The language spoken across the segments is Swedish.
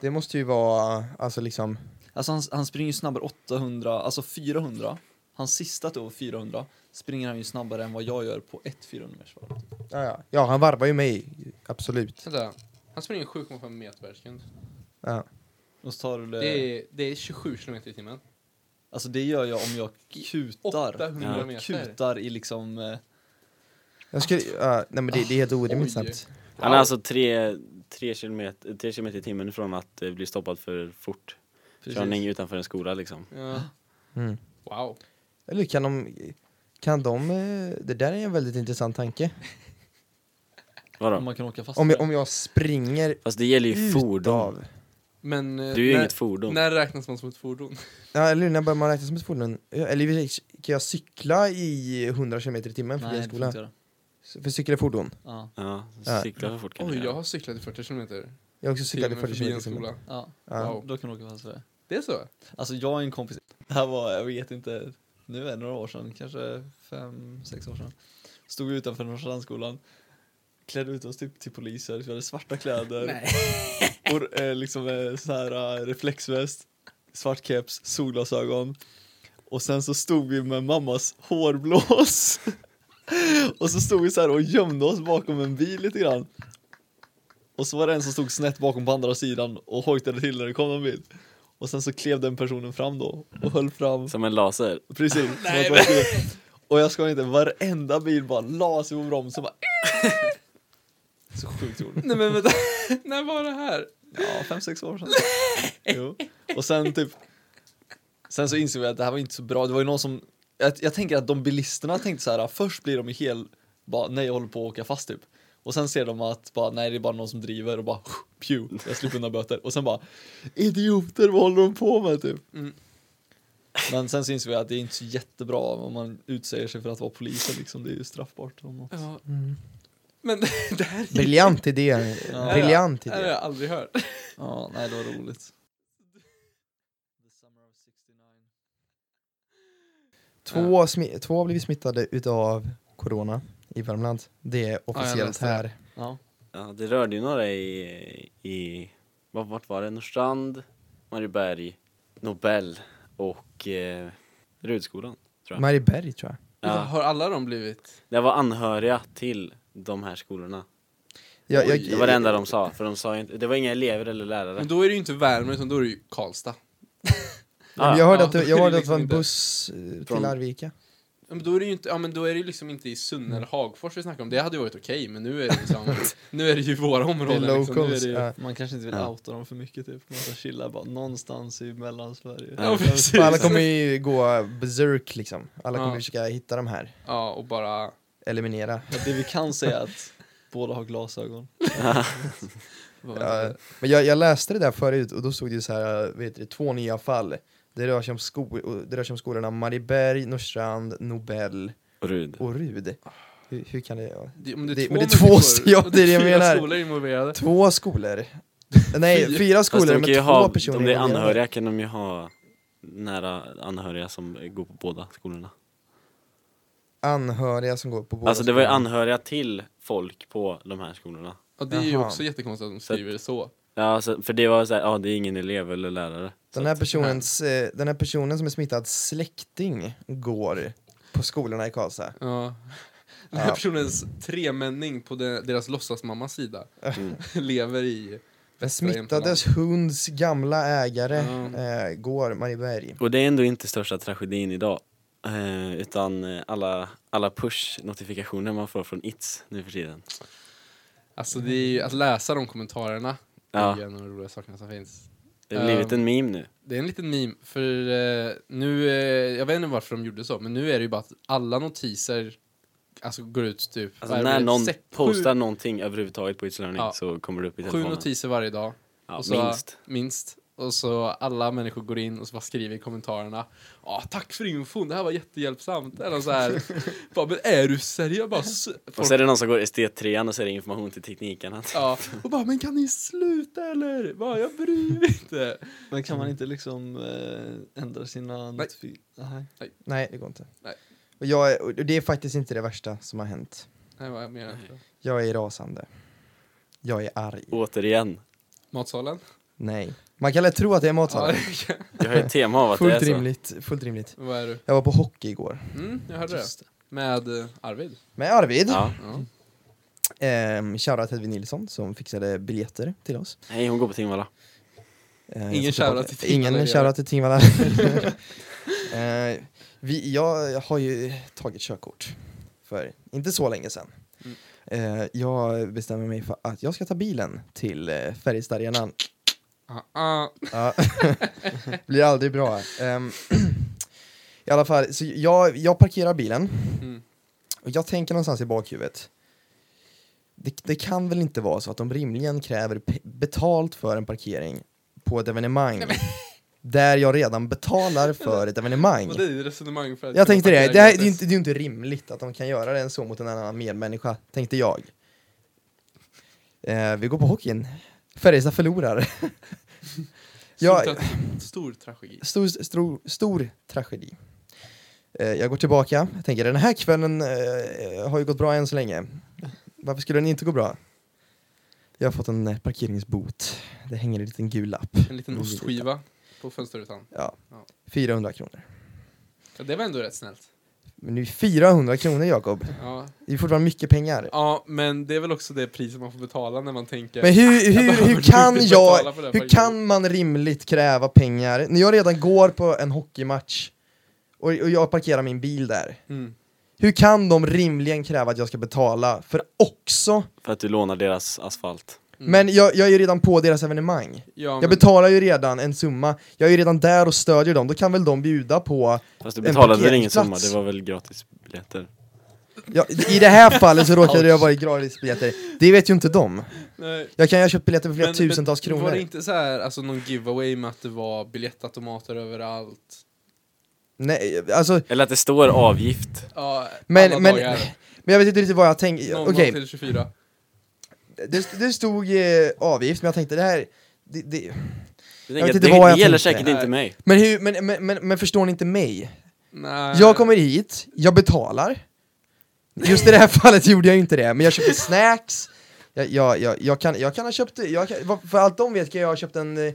Det måste ju vara, alltså liksom, Alltså han, han springer ju snabbare 800, alltså 400. Hans sista då, 400, springer han ju snabbare än vad jag gör på ett 400 metersvarv. ja, ja. ja han varvar ju mig, absolut. Vänta. Han springer 7,5 meter per sekund. Ja. Och så tar du det, Det är, det är 27 kilometer i timmen. alltså det gör jag om jag kutar. 800 Jag meter. kutar i liksom, eh, Jag skulle, ja, nej men det, det är helt orimligt Oj. snabbt. Han är alltså tre, tre, kilometer, tre kilometer i timmen ifrån att eh, bli stoppad för fort precis. körning utanför en skola liksom. Ja. Mm. Wow. Eller kan de, kan de, eh, det där är en väldigt intressant tanke. Vadå? Om man kan åka fast Om jag, om jag springer Fast det gäller ju fordon. utav, Men eh, Du är ju när, inget fordon. när räknas man som ett fordon? ja eller när börjar man räkna som ett fordon? Eller kan jag cykla i 100 km i timmen förbi en det får skola? inte göra. För cykel är fordon. Ja, Ja, cykla för fort kan Oj, du jag göra. har cyklat i 40 kilometer. Jag har också cyklat i till 40 förbi km en skola. ja. Ja. Wow. Då kan du åka fast för det. Det är så? Alltså jag och en kompis, det här var, jag vet inte, nu är det några år sedan, kanske fem, sex år sedan. Stod vi utanför Norrlandsskolan, klädde ut oss typ till poliser, vi hade svarta kläder, och eh, liksom eh, så här eh, reflexväst, svart keps, solglasögon. Och sen så stod vi med mammas hårblås. och så stod vi så här och gömde oss bakom en bil lite grann. Och så var det en som stod snett bakom på andra sidan och hojtade till när det kom en bil. Och sen så klev den personen fram då och höll fram, Som en laser. precis. Nej, skulle- och jag ska inte, varenda bil bara la sig på bromsen bara Så sjukt roligt. Nej men vänta, när var det här? Ja, fem, sex år sedan. jo. Och sen typ Sen så insåg vi att det här var inte så bra, det var ju någon som Jag, jag tänker att de bilisterna tänkte så här, först blir de ju helt bara, nej jag håller på att åka fast typ Och sen ser de att bara, nej det är bara någon som driver och bara Pew, jag slipper undan böter och sen bara Idioter, vad håller de på med typ? Mm. Men sen insåg vi att det är inte så jättebra om man utsäger sig för att vara polisen liksom, det är ju straffbart om något. Ja. Mm. Men det här är Briljant idé. Ja. Briljant det här har idé. jag aldrig hört. Ja, nej det var roligt. Två, smi- två har blivit smittade utav corona i Värmland. Det är officiellt det. här. Ja. Ja, det rörde ju några i, i vad- vart var det? Norrstrand, Marieberg, Nobel och eh, Rudskolan. Tror jag. Marieberg tror jag. Ja, Har alla de blivit? det var anhöriga till de här skolorna. Jag, jag, Det var det enda de sa, för de sa inte, det var inga elever eller lärare. Men då är det ju inte Värmland utan då är det ju Karlstad. Men jag hörde Ja, att det, jag det hörde att det liksom var en inte- buss eh, till Från- Arvika. Ja, men då är det ju inte, ja men då är det liksom inte i Sunne eller Hagfors vi snackar om. Det hade ju varit okej, men nu är det liksom, nu är det ju våra områden Det är liksom. Nu är locals, det ju, ja. Man kanske inte vill Ja. outa dem för mycket typ, man ska chilla bara någonstans i mellansverige. Ja, precis. Alla kommer ju gå berserk liksom. Alla kommer Ja. försöka hitta de här. Ja, och bara... Eliminera. Det vi kan säga är att båda har glasögon. Ja, men jag, jag läste det där förut och då stod det ju så här, vet du, två nya fall. Det rör sig om, sko det rör sig om skolorna Marieberg, Norrstrand, Nobel Och Rud. och Rud. Hur, hur kan det vara? Det, om det är Det- två men det är två st- ja, det är det jag menar. skolor involverade. Två skolor. Nej, Fyra. skolor med två ha, personer om det är anhöriga kan de ju ha nära anhöriga som går på båda skolorna. Anhöriga som går på båda Alltså det var ju skolorna. anhöriga till folk på de här skolorna. Ja, det är ju Jaha. också jättekonstigt att de skriver det så. Ja, alltså, för det var så här, ja det är ingen elev eller lärare. Den här, personens, eh, den här personen som är smittad släkting går på skolorna i Karlstad. Ja. Den här Ja. personens tremänning på de, deras låtsasmammas sida Mm. lever i Den västra smittades hunds gamla ägare eh, går Marieberg. Och det är ändå inte största tragedin idag. Eh, utan eh, alla, alla push-notifikationer man får från ITS nu för tiden. Alltså det är ju, att läsa de kommentarerna Ja. är ju en av de roliga sakerna som finns. Det har blivit Ehm, en meme nu. Det är en liten meme, för eh, nu, eh, jag vet inte varför de gjorde så, men nu är det ju bara att alla notiser alltså, går ut typ... Alltså är när det, någon sex- postar sju, någonting överhuvudtaget på ITS Learning Ja. så kommer det upp i sju telefonen. notiser varje dag, Ja, så- minst. minst. Och så alla människor går in och så bara skriver i kommentarerna Ja, tack för infon, det här var jättehjälpsamt. Eller så här, bara, men är du seriös? Bara, s- Och folk, så är det någon som går ST3 och så är det information till teknikerna. ja, och bara, men kan ni sluta eller? Bara, jag bryr mig inte. Men kan man inte liksom eh, ändra sina notifi- Nej. Nej, det går inte. Nej. Och jag är, och det är faktiskt inte det värsta som har hänt. Nej, vad jag menar inte. Jag är rasande. Jag är arg. Återigen. Matsalen? Nej. Man kan lätt tro att det är matsalen. Jag har ett tema av att det är Fullt så. rimligt, fullt rimligt. Vad är du? Jag var på hockey igår. Mm, jag hörde det. Just det. Med eh, Arvid. Med Arvid. Ja. Ja. Ehm, shoutout Hedvig Nilsson som fixade biljetter till oss. Nej, hon går på Tingvalla. Eh, Ingen ska shoutout till Tingvalla, Ingen det shoutout till Tingvalla. Eh, vi, jag har ju tagit körkort för inte så länge sedan. Mm. Eh, jag bestämmer mig för att jag ska ta bilen till uh, Färjestadarenan. Ah. Ja. Blir aldrig bra. Ehm, I alla fall, så jag, jag parkerar bilen Mm. och jag tänker någonstans i bakhuvudet. Det, det kan väl inte vara så att de rimligen kräver betalt för en parkering på ett evenemang där jag redan betalar för ett evenemang. Och det är ju resonemang för att Jag tänkte det, det, här, det, är gratis. inte, det är ju inte rimligt att de kan göra det så mot en annan medmänniska, tänkte jag. Eh, vi går på hockeyn. Färjestad förlorar. Ja. Stor, tra- stor tragedi. Stor, stor, stor tragedi. Eh, jag går tillbaka, jag tänker den här kvällen eh, har ju gått bra än så länge. Varför skulle den inte gå bra? Jag har fått en eh, parkeringsbot. Det hänger en liten gul lapp. En liten ostskiva på fönsterrutan. Ja. Ja. 400 kronor. Ja, det var ändå rätt snällt. Men det är 400 kronor Jakob. Ja. Det är fortfarande mycket pengar. ja, men det är väl också det priset man får betala när man tänker Men hur, hur, hur kan jag, hur kan man rimligt kräva pengar när jag redan går på en hockeymatch och, och jag parkerar min bil där? mm. Hur kan de rimligen kräva att jag ska betala för också? För att du lånar deras asfalt. Mm. Men jag, jag är ju redan på deras evenemang. ja, men, Jag betalar ju redan en summa, jag är ju redan där och stödjer dem, då kan väl de bjuda på... Fast du En betalade väl ingen summa, det var väl gratis biljetter? Ja, I det här fallet så råkade det ha varit gratisbiljetter, det vet ju inte de. Nej. Jag kan ju ha köpt biljetter för flera Men- tusentals men Var det kronor. inte så här, alltså någon giveaway med att det var biljettautomater överallt? Nej, alltså, Eller att det står avgift. Ja, Men- alla men- dagar. men jag vet inte riktigt vad jag tänkte. 00 Okej, till 24. Det, det stod eh, avgift, men jag tänkte det här... Det, det, Jag vet inte det, vad jag det gäller tänkte. säkert inte mig. men, hur, men, men, men, men förstår ni inte mig? Nej. Jag kommer hit, jag betalar. Just i det här fallet gjorde jag inte det, men jag köpte snacks. Jag, jag, jag, jag, kan, jag kan ha köpt, jag kan, för allt de vet kan jag ha köpt en eh,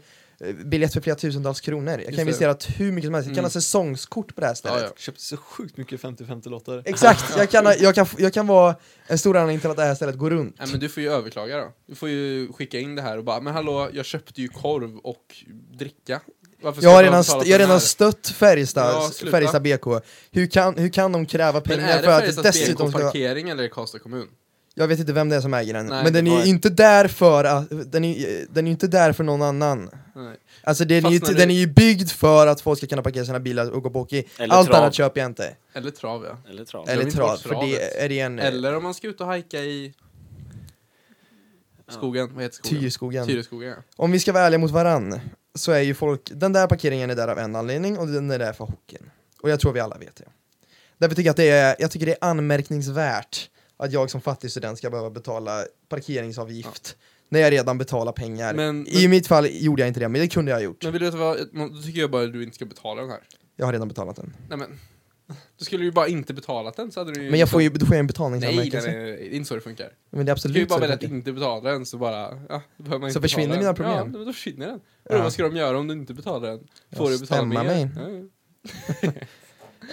biljett för flera tusentals kronor. Jag Just kan det. investera hur mycket som helst, jag kan Mm. ha säsongskort på det här stället. Ja, ja. Köpte så sjukt mycket 50-50-lotter. Exakt, jag kan, jag, kan, jag kan vara en stor anledning till att det här stället går runt. Nej men du får ju överklaga då. Du får ju skicka in det här och bara, men hallå, jag köpte ju korv och dricka. Varför ska Jag har redan, st- jag redan stött Färjestad, Ja. Färjestad BK. Hur kan, hur kan de kräva Men pengar är det för att Färjestads dessutom BK ska... parkering eller är det Karlstad kommun? Jag vet inte vem det är som äger den, Nej, men den är ju inte där för att, den är, den är ju inte där för någon annan. Nej. Alltså den är, ju, Fastnar den du- är ju byggd för att folk ska kunna parkera sina bilar och gå på. Eller Allt trav. annat köper jag inte. Eller trav ja. Eller trav. Eller trav, för det är det en... Eller om man ska ut och hajka i skogen, vad heter skogen? Tyreskogen. Tyreskogen ja. Om vi ska vara ärliga mot varann, så är ju folk, den där parkeringen är där av en anledning och den är där för hockeyn. Och jag tror vi alla vet det. Därför tycker jag att det är, jag tycker det är anmärkningsvärt att jag som fattig student ska behöva betala parkeringsavgift när jag redan betalar pengar. Men- I mitt fall gjorde jag inte det, men det kunde jag ha gjort. Men vill du veta vad, då tycker jag bara att du inte ska betala den här. Jag har redan betalat den. Nej men, du skulle ju bara inte betalat den så hade du ju Men jag får ju, då får jag en Nej, nej, betalningsanmärkelse. nej, det är inte så det funkar. Men det är Du kan ju absolut bara välja att inte betala den så bara, ja, behöver man Så inte försvinner mina problem. Ja, men då försvinner den. Ja. Och vad ska de göra om du inte betalar den? Får Ja, du betala mer? mig. Ja, ja.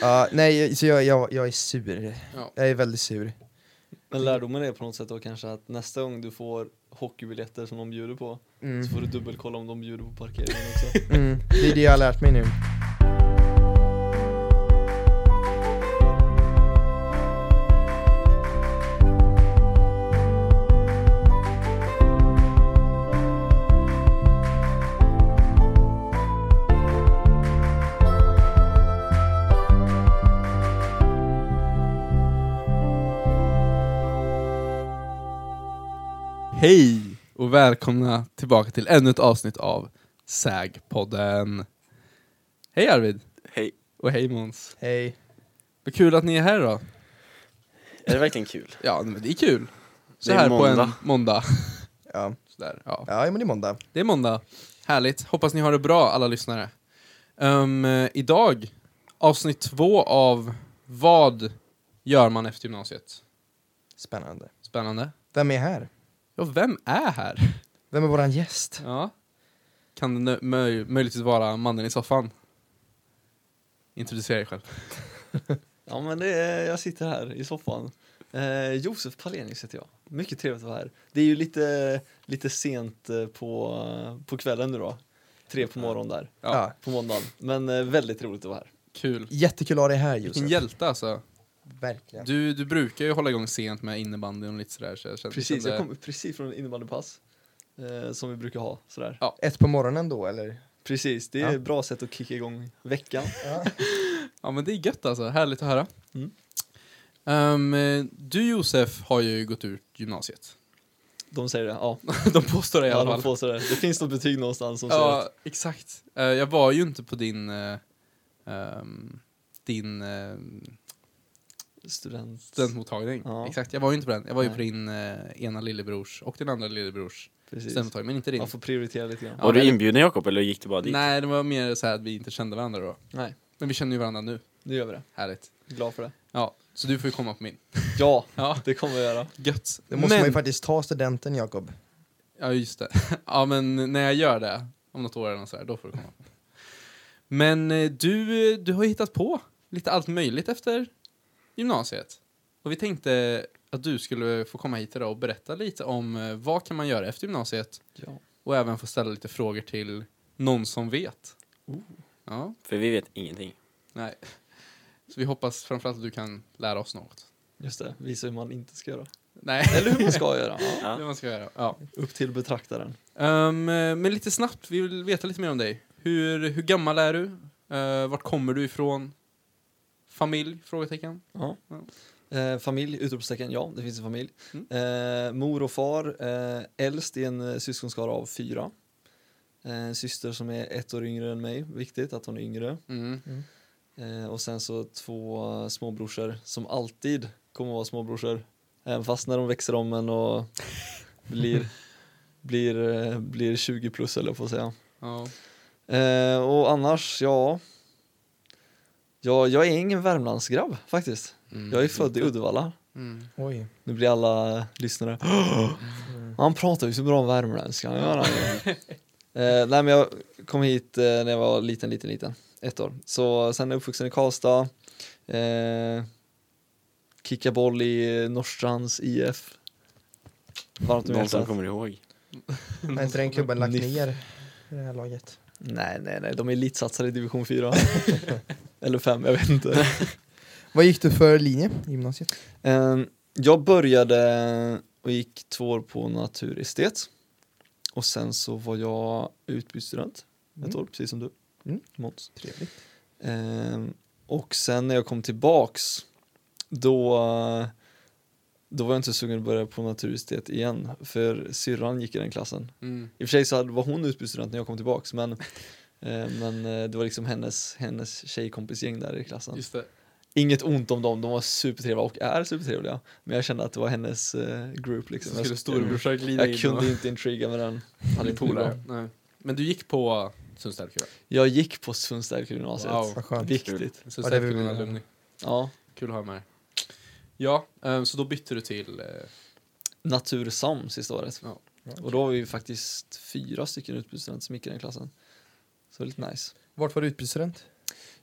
Ja, nej, så jag, jag, jag är sur. Ja. Jag är väldigt sur. Men lärdomen är på något sätt då kanske att nästa gång du får hockeybiljetter som de bjuder på Mm. så får du dubbelkolla om de bjuder på parkeringen också. Mm. Det är det jag har lärt mig nu. Hej och välkomna tillbaka till ännu ett avsnitt av SÄG-podden. Hej Arvid! Hej. Och hej Måns. Hej. Vad kul att ni är här då. Är det verkligen kul? Ja, men det är kul. Så Det är här på en måndag. måndag. Ja. Sådär, ja. ja, men det är måndag. Det är måndag. Härligt. Hoppas ni har det bra alla lyssnare. Um, eh, idag, avsnitt två av Vad gör man efter gymnasiet? Spännande. Spännande. Vem är här? Ja, vem är här? Vem är våran gäst? Ja. kan det möj- möjligtvis vara mannen i soffan. Introducera dig själv. Ja men det är, jag sitter här i soffan. Eh, Josef Palenius heter jag. Mycket trevligt att vara här. Det är ju lite, lite sent eh, på, på kvällen nu då. Tre på morgonen där, Ja. På måndagen. Men eh, väldigt roligt att vara här. Kul. Jättekul att ha dig här Vilken Josef. hjälte alltså. Verkligen. Du, du brukar ju hålla igång sent med innebandyn och lite sådär. Så jag kände, Precis, kände, jag kommer precis från en innebandypass. Eh, som vi brukar ha sådär. Ett på morgonen då eller? Precis, det är Ja. ett bra sätt att kicka igång veckan. Ja men det är gött alltså, härligt att höra. Mm. Eh, du Josef har ju gått ut gymnasiet. De säger det, ja. De påstår det i ja alla de fall. får det. det finns något betyg någonstans som säger Ja, exakt. Eh, jag var ju inte på din... eh, ehm, din uh, student... studentmottagning. Ja. Exakt, jag var ju inte på den. Jag var ju på din eh, ena lillebrors och din andra lillebrors Precis. studentmottagning, men inte din. Man får prioritera lite grann. Ja, Var du inbjuden Jakob eller gick du bara dit? Nej, det var mer så här att vi inte kände varandra då. Nej, Men vi känner ju varandra nu. nu gör vi det. Härligt. Glad för det. Ja, så du får ju komma på min. Ja, Ja, det kommer vi göra. gött. Då måste men, man ju faktiskt ta studenten Jakob. Ja, just det. Ja, men när jag gör det, om något år eller något så här, då får du komma. Men eh, du, du har ju hittat på lite allt möjligt efter gymnasiet. Och vi tänkte att du skulle få komma hit idag och berätta lite om eh, vad kan man göra efter gymnasiet Ja. och även få ställa lite frågor till någon som vet. Oh. Ja, För vi vet ingenting. nej. Så vi hoppas framförallt att du kan lära oss något. Just det, visa hur man inte ska göra. Nej, Eller hur man ska göra. Ja. Ja. man ska göra. Ja. Upp till betraktaren. Ehm, men lite snabbt, vi vill veta lite mer om dig. Hur, hur gammal är du? Uh, vart kommer du ifrån? Familj? Frågetecken. Ja. Ja. Eh, familj, utropstecken, ja det finns en familj. Mm. Eh, mor och far, eh, äldst i en eh, syskonskara av fyra. Eh, En syster som är ett år yngre än mig, viktigt att hon är yngre. Mm. Eh, och sen så två småbrorsor som alltid kommer att vara småbrorsor. Även fast när de växer om en och blir, blir, eh, blir 20 plus eller på att säga. Ja. Eh, och annars, ja. Ja. Jag är ingen Värmlandsgrabb faktiskt. Mm. Jag är född i Uddevalla. Mm. Oj. Nu blir alla lyssnare. Han pratar ju så bra värmländska. han gör han ju. eh, nej men jag kom hit eh, när jag var liten, liten, liten. Ett år. Så sen är jag uppvuxen i Karlstad. Eh, kicka boll i Norrstrands IF. Varmt om Någon som kommer ihåg. Har inte den klubben lagt ner i det här laget? Nej, nej, nej. De är elitsatsare i division 4. Eller 5, jag vet inte. Vad gick du för linje i gymnasiet? Eh, jag började och gick två år på naturestet. Och sen så var jag utbytesstudent ett Mm. år, precis som du. Mm. Måns. Trevligt. Ehm, och sen när jag kom tillbaks då, då var jag inte sugen att börja på naturestet igen för syrran gick i den klassen. Mm. I och för sig så var hon utbytesstudent när jag kom tillbaks men, men eh, det var liksom hennes, hennes tjejkompisgäng där i klassen. Just det. Inget ont om dem, de var supertrevliga och är supertrevliga. Men jag kände att det var hennes eh, group liksom. Så skulle jag, storebrorsan glida in jag kunde och inte intriga med den. Hade inte polare. Nej. Men du gick på Sundstälkuva? Jag gick på Sundstälgymnasiet. Wow. Vad skönt. Viktigt. Sundstälkuva vill- alumni. Ja. Kul att ha med. Ja, eh, så då bytte du till... eh, Natursam sista året. Ja. Och då var vi faktiskt fyra stycken utbytesstudenter som gick i den klassen. Så det var lite nice. Vart var du utbytesstudent?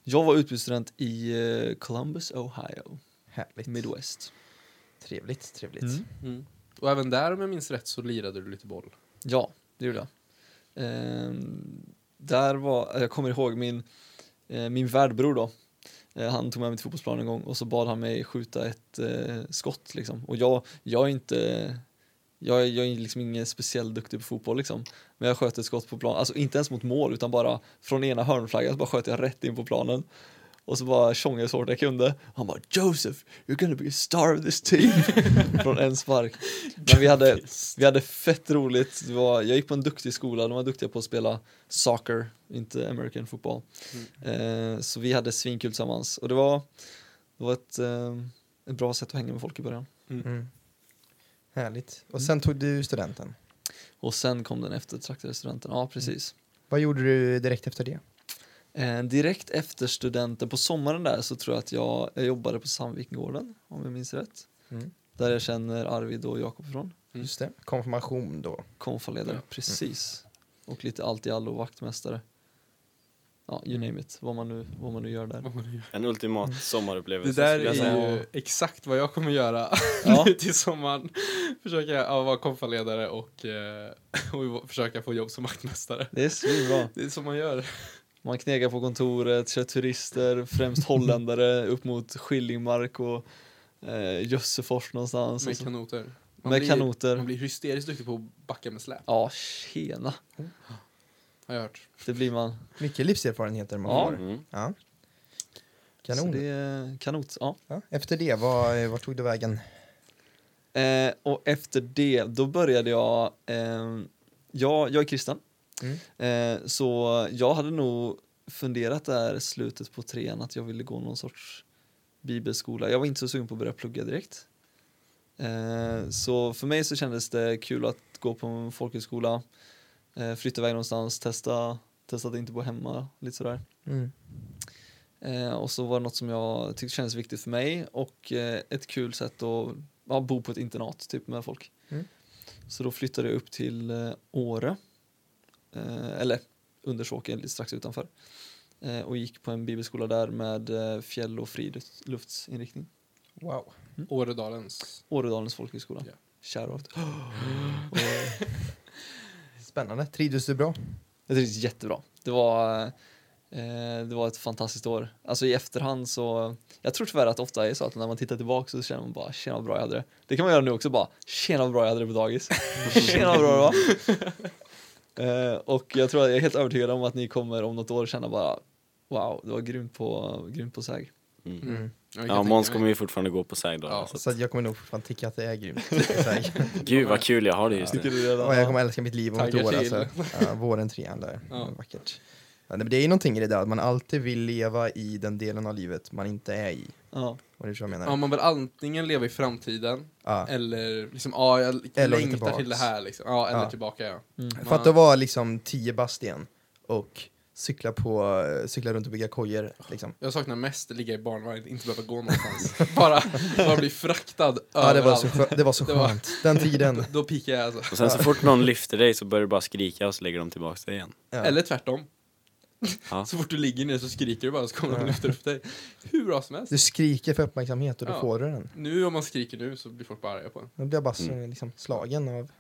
Jag var utbytesstudent i eh, Columbus, Ohio, Härligt. Midwest. Trevligt, trevligt. Mm. Mm. Och även där om jag minns rätt så lirade du lite boll. Ja, det gjorde jag. Ehm, där var, jag kommer ihåg min, eh, min värdbror då. Eh, han tog med mig till fotbollsplanen en gång och så bad han mig skjuta ett eh, skott liksom. Och jag, jag är inte, jag, är- jag är liksom ingen speciellt duktig på fotboll liksom. Men jag sköt ett skott på planen, alltså inte ens mot mål utan bara från ena hörnflaggan så bara sköt jag rätt in på planen. Och så bara tjongade jag så hårt jag kunde. Han bara Joseph, you're gonna be a star of this team. från en spark. Men vi hade, vi hade fett roligt. Det var, jag gick på en duktig skola, de var duktiga på att spela soccer, inte American football. Eh, så vi hade svinkul tillsammans och det var, det var ett, eh, ett bra sätt att hänga med folk i början. Mm. Härligt. Och sen tog du studenten. Och sen kom den eftertraktade studenten, ja precis. Vad gjorde du direkt efter det? Eh, direkt efter studenten, på sommaren där så tror jag att jag, jag jobbade på Sandvikengården, om jag minns rätt. Mm. Där jag känner Arvid och Jakob ifrån. Mm. Just det. Konfirmation då. Konfaledare, Ja. precis. och lite allt i allo, vaktmästare. Ja, you name it, vad man nu, vad man nu gör där. En ultimat Det sommarupplevelse där skulle jag är säga. ju exakt vad jag kommer göra Ja. nu till sommaren. Försöka ja, vara konfaledare och, eh, och försöka få jobb som vaktmästare. Det är svinbra. Det är så man gör. Man knegar på kontoret, kör turister, främst holländare upp mot Skillingmark och eh, Jössefors någonstans. Med kanoter. Man med blir, kanoter. Man blir hysteriskt duktig på att backa med släp, Ja, tjena. Har jag hört. Det blir man. Mycket livserfarenheter man Ja. får. Mm. Ja. Så Kanon. det är kanot. Ja. Ja. Efter det, vad, vad tog det vägen? Eh, och efter det, då började jag, eh, jag, jag är kristen, Mm. eh, så jag hade nog funderat där slutet på trean att jag ville gå någon sorts bibelskola. Jag var inte så sugen på att börja plugga direkt. Eh, så för mig så kändes det kul att gå på en folkhögskola, eh, flytta iväg någonstans, testa, testa att inte bo hemma, lite sådär. Mm. Eh, och så var det något som jag tyckte kändes viktigt för mig och eh, ett kul sätt att ja, bo på ett internat typ med folk. Mm. Så då flyttade jag upp till eh, Åre, eh, eller Undersåker, lite strax utanför. Eh, och gick på en bibelskola där med eh, fjäll och friluftsinriktning. Wow. Åredalens. Åredalens folkhögskola. Ja. Shoutout. Spännande. Trivdes du bra? Jag var jättebra. Det var, eh, det var ett fantastiskt år. Alltså i efterhand så, jag tror tyvärr att det ofta är så att när man tittar tillbaka så känner man bara tjena vad bra jag hade det. Det kan man göra nu också bara, tjena vad bra jag hade det på dagis. tjena vad bra det var. Eh, och jag tror att jag är helt övertygad om att ni kommer om något år känna bara wow, det var grymt på, grymt på säg. Mm. Mm. Jag Ja, Måns kommer ju fortfarande gå på SÄG då. Ja, så. Så att jag kommer nog fortfarande tycka att det är grymt. Så här. Gud vad kul jag har det just Tycker nu. du redan? Och jag kommer älska mitt liv om ett Taggar år. till. Alltså. Ja, våren trean där. Ja. Vackert. Ja, det det är ju någonting i det där att man alltid vill leva i den delen av livet man inte är i. Ja. Och det är så jag menar. Ja, man vill antingen leva i framtiden Ja. eller liksom, ja, jag Eller längtar tillbaks. till det här liksom. Ja, eller Ja. tillbaka ja. Mm. För att då vara liksom 10 bast igen och cykla, på, cykla runt och bygga kojor. Liksom. Jag saknar mest att ligga i barnvagn, inte behöva gå någonstans. bara, bara bli fraktad Ja, det var så, skö- det var så Det var- skönt. Den tiden. Då, då pikar jag alltså. Och sen så fort någon lyfter dig så börjar du bara skrika och så lägger de tillbaka dig igen. Ja. Eller tvärtom. Ja. Så fort du ligger ner så skriker du bara så kommer de och lyfter upp dig. Hur bra som helst. Du skriker för uppmärksamhet och då Ja. får du den. Nu om man skriker nu så blir folk bara arga på en. Då blir jag bara Mm. liksom, slagen av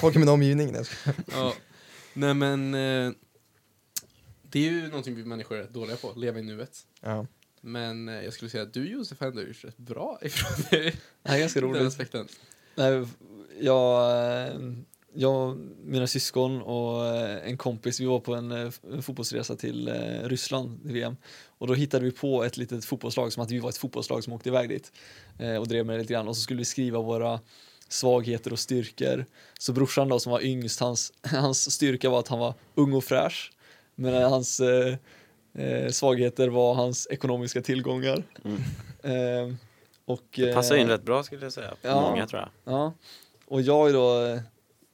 folk i min omgivning. Ja. Nej men, eh, det är ju någonting vi människor är dåliga på, leva i nuet. Ja. Men eh, jag skulle säga att du Josef har ändå gjort rätt bra ifrån dig. Är ganska Den roligt. aspekten. Nej, jag, eh, jag, mina syskon och eh, en kompis, vi var på en fotbollsresa till Ryssland VM. Och då hittade vi på ett litet fotbollslag som att vi var ett fotbollslag som åkte iväg dit. Och drev med det lite grann. Och så skulle vi skriva våra svagheter och styrkor. Så brorsan då som var yngst, hans, hans styrka var att han var ung och fräsch. Men hans eh, eh, svagheter var hans ekonomiska tillgångar. Mm. Eh, och, Det passar in eh, rätt bra skulle jag säga. För ja. Många tror jag. Ja, och jag då, eh,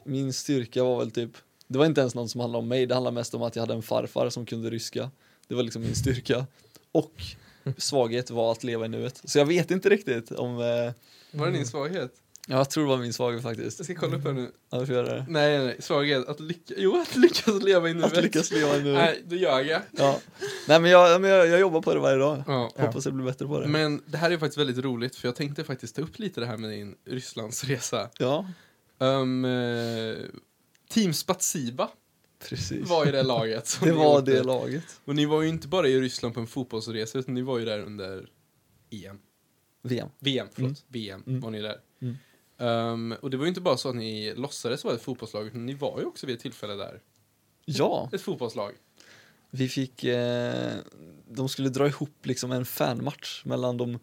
min styrka var väl typ, det var inte ens någon som handlade om mig, det handlade mest om att jag hade en farfar som kunde ryska. Det var liksom min styrka. Och svaghet var att leva i nuet. Så jag vet inte riktigt om, eh, Var det din svaghet? Jag tror det var min svaghet faktiskt. Jag ska kolla upp här nu. Annars gör jag det. Nej, nej, nej. Svaghet. Att lyckas, jo, att lyckas leva i nuet. Att lyckas leva i nuet. Nej, då ljög jag. Ja. Nej men, jag, men jag, jag jobbar på det varje dag. Ja. Hoppas jag blir bättre på det. Men det här är faktiskt väldigt roligt, för jag tänkte faktiskt ta upp lite det här med din Rysslandsresa. Ja, Um, Team Spatsiba precis. var i det laget. det var åkte. det laget. Och ni var ju inte bara i Ryssland på en fotbollsresa, utan ni var ju där under EM. VM. VM, förlåt. Mm. VM Mm. var ni där. Mm. Um, och det var ju inte bara så att ni låtsades vara ett fotbollslag, utan ni var ju också vid ett tillfälle där. Ja, Ett fotbollslag. vi fick, eh, de skulle dra ihop liksom en fanmatch mellan de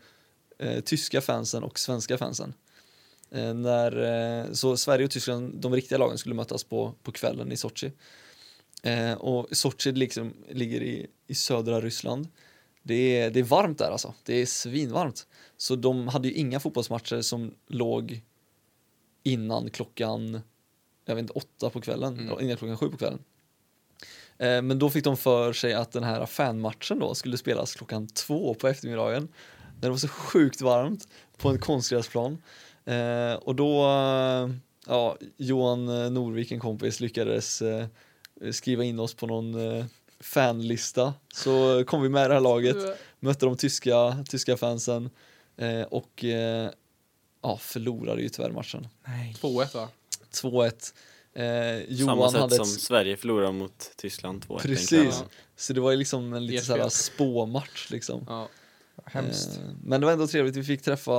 eh, tyska fansen och svenska fansen. Eh, när, eh, så Sverige och Tyskland, de riktiga lagen skulle mötas på, på kvällen i Sochi. Eh, och Sochi liksom ligger i, i södra Ryssland. Det är, det är varmt där alltså, det är svinvarmt. Så de hade ju inga fotbollsmatcher som låg innan klockan, jag vet inte, åtta på kvällen, Mm. innan klockan sju på kvällen. Eh, Men då fick de för sig att den här fanmatchen då skulle spelas klockan två på eftermiddagen. När det var så sjukt varmt på en konstgräsplan. Eh, och då, ja, Johan Norvik, en kompis, lyckades eh, eh, skriva in oss på någon eh, fanlista. Så kom vi med i det här laget, mötte de tyska, tyska fansen eh, och eh, ja, förlorade ju tyvärr matchen. Nej. 2-1 va? 2-1. Eh, Johan Samma sätt hade som ett, Sverige förlorar mot Tyskland 2-1. Precis. så det var ju liksom en lite såhär spåmatch liksom. Ja. Hemskt. Eh, Men det var ändå trevligt, vi fick träffa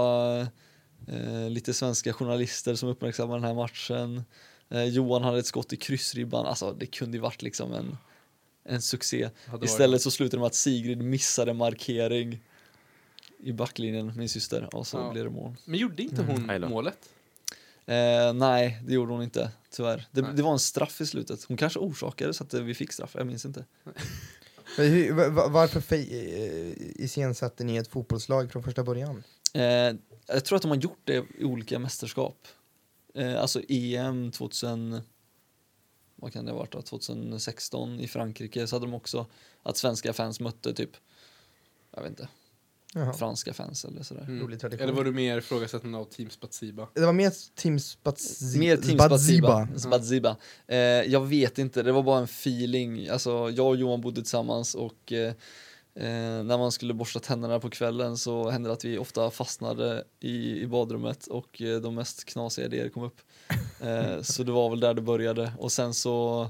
eh, lite svenska journalister som uppmärksammade den här matchen. Eh, Johan hade ett skott i kryssribban, alltså det kunde ju varit liksom en, en succé. Istället så slutade det med att Sigrid missade markering i backlinjen, min syster, och så Ja. blev det mål. Men gjorde inte hon Aj då. målet? Eh, nej, det gjorde hon inte, tyvärr. Det, Nej. det var en straff i slutet. Hon kanske orsakade så att eh, vi fick straff, jag minns inte. Men hur, va- va- varför eh, iscensatte ni ett fotbollslag från första början? Eh, jag tror att de har gjort det i olika mästerskap. Eh, alltså EM 2000, vad kan det ha varit då? 2016 i Frankrike så hade de också att svenska fans mötte typ, jag vet inte, Jaha. franska fans eller sådär. Mm. Rolig tradition. Eller var du mer ifrågasättande av Team Spatsiba? Det var mer Team Spatsiba. Mer Team Spaziba. Spaziba. Eh, jag vet inte, det var bara en feeling. Alltså, jag och Johan bodde tillsammans och eh, eh, när man skulle borsta tänderna på kvällen så hände det att vi ofta fastnade i, i badrummet och eh, de mest knasiga idéer kom upp. Eh, så det var väl där det började och sen så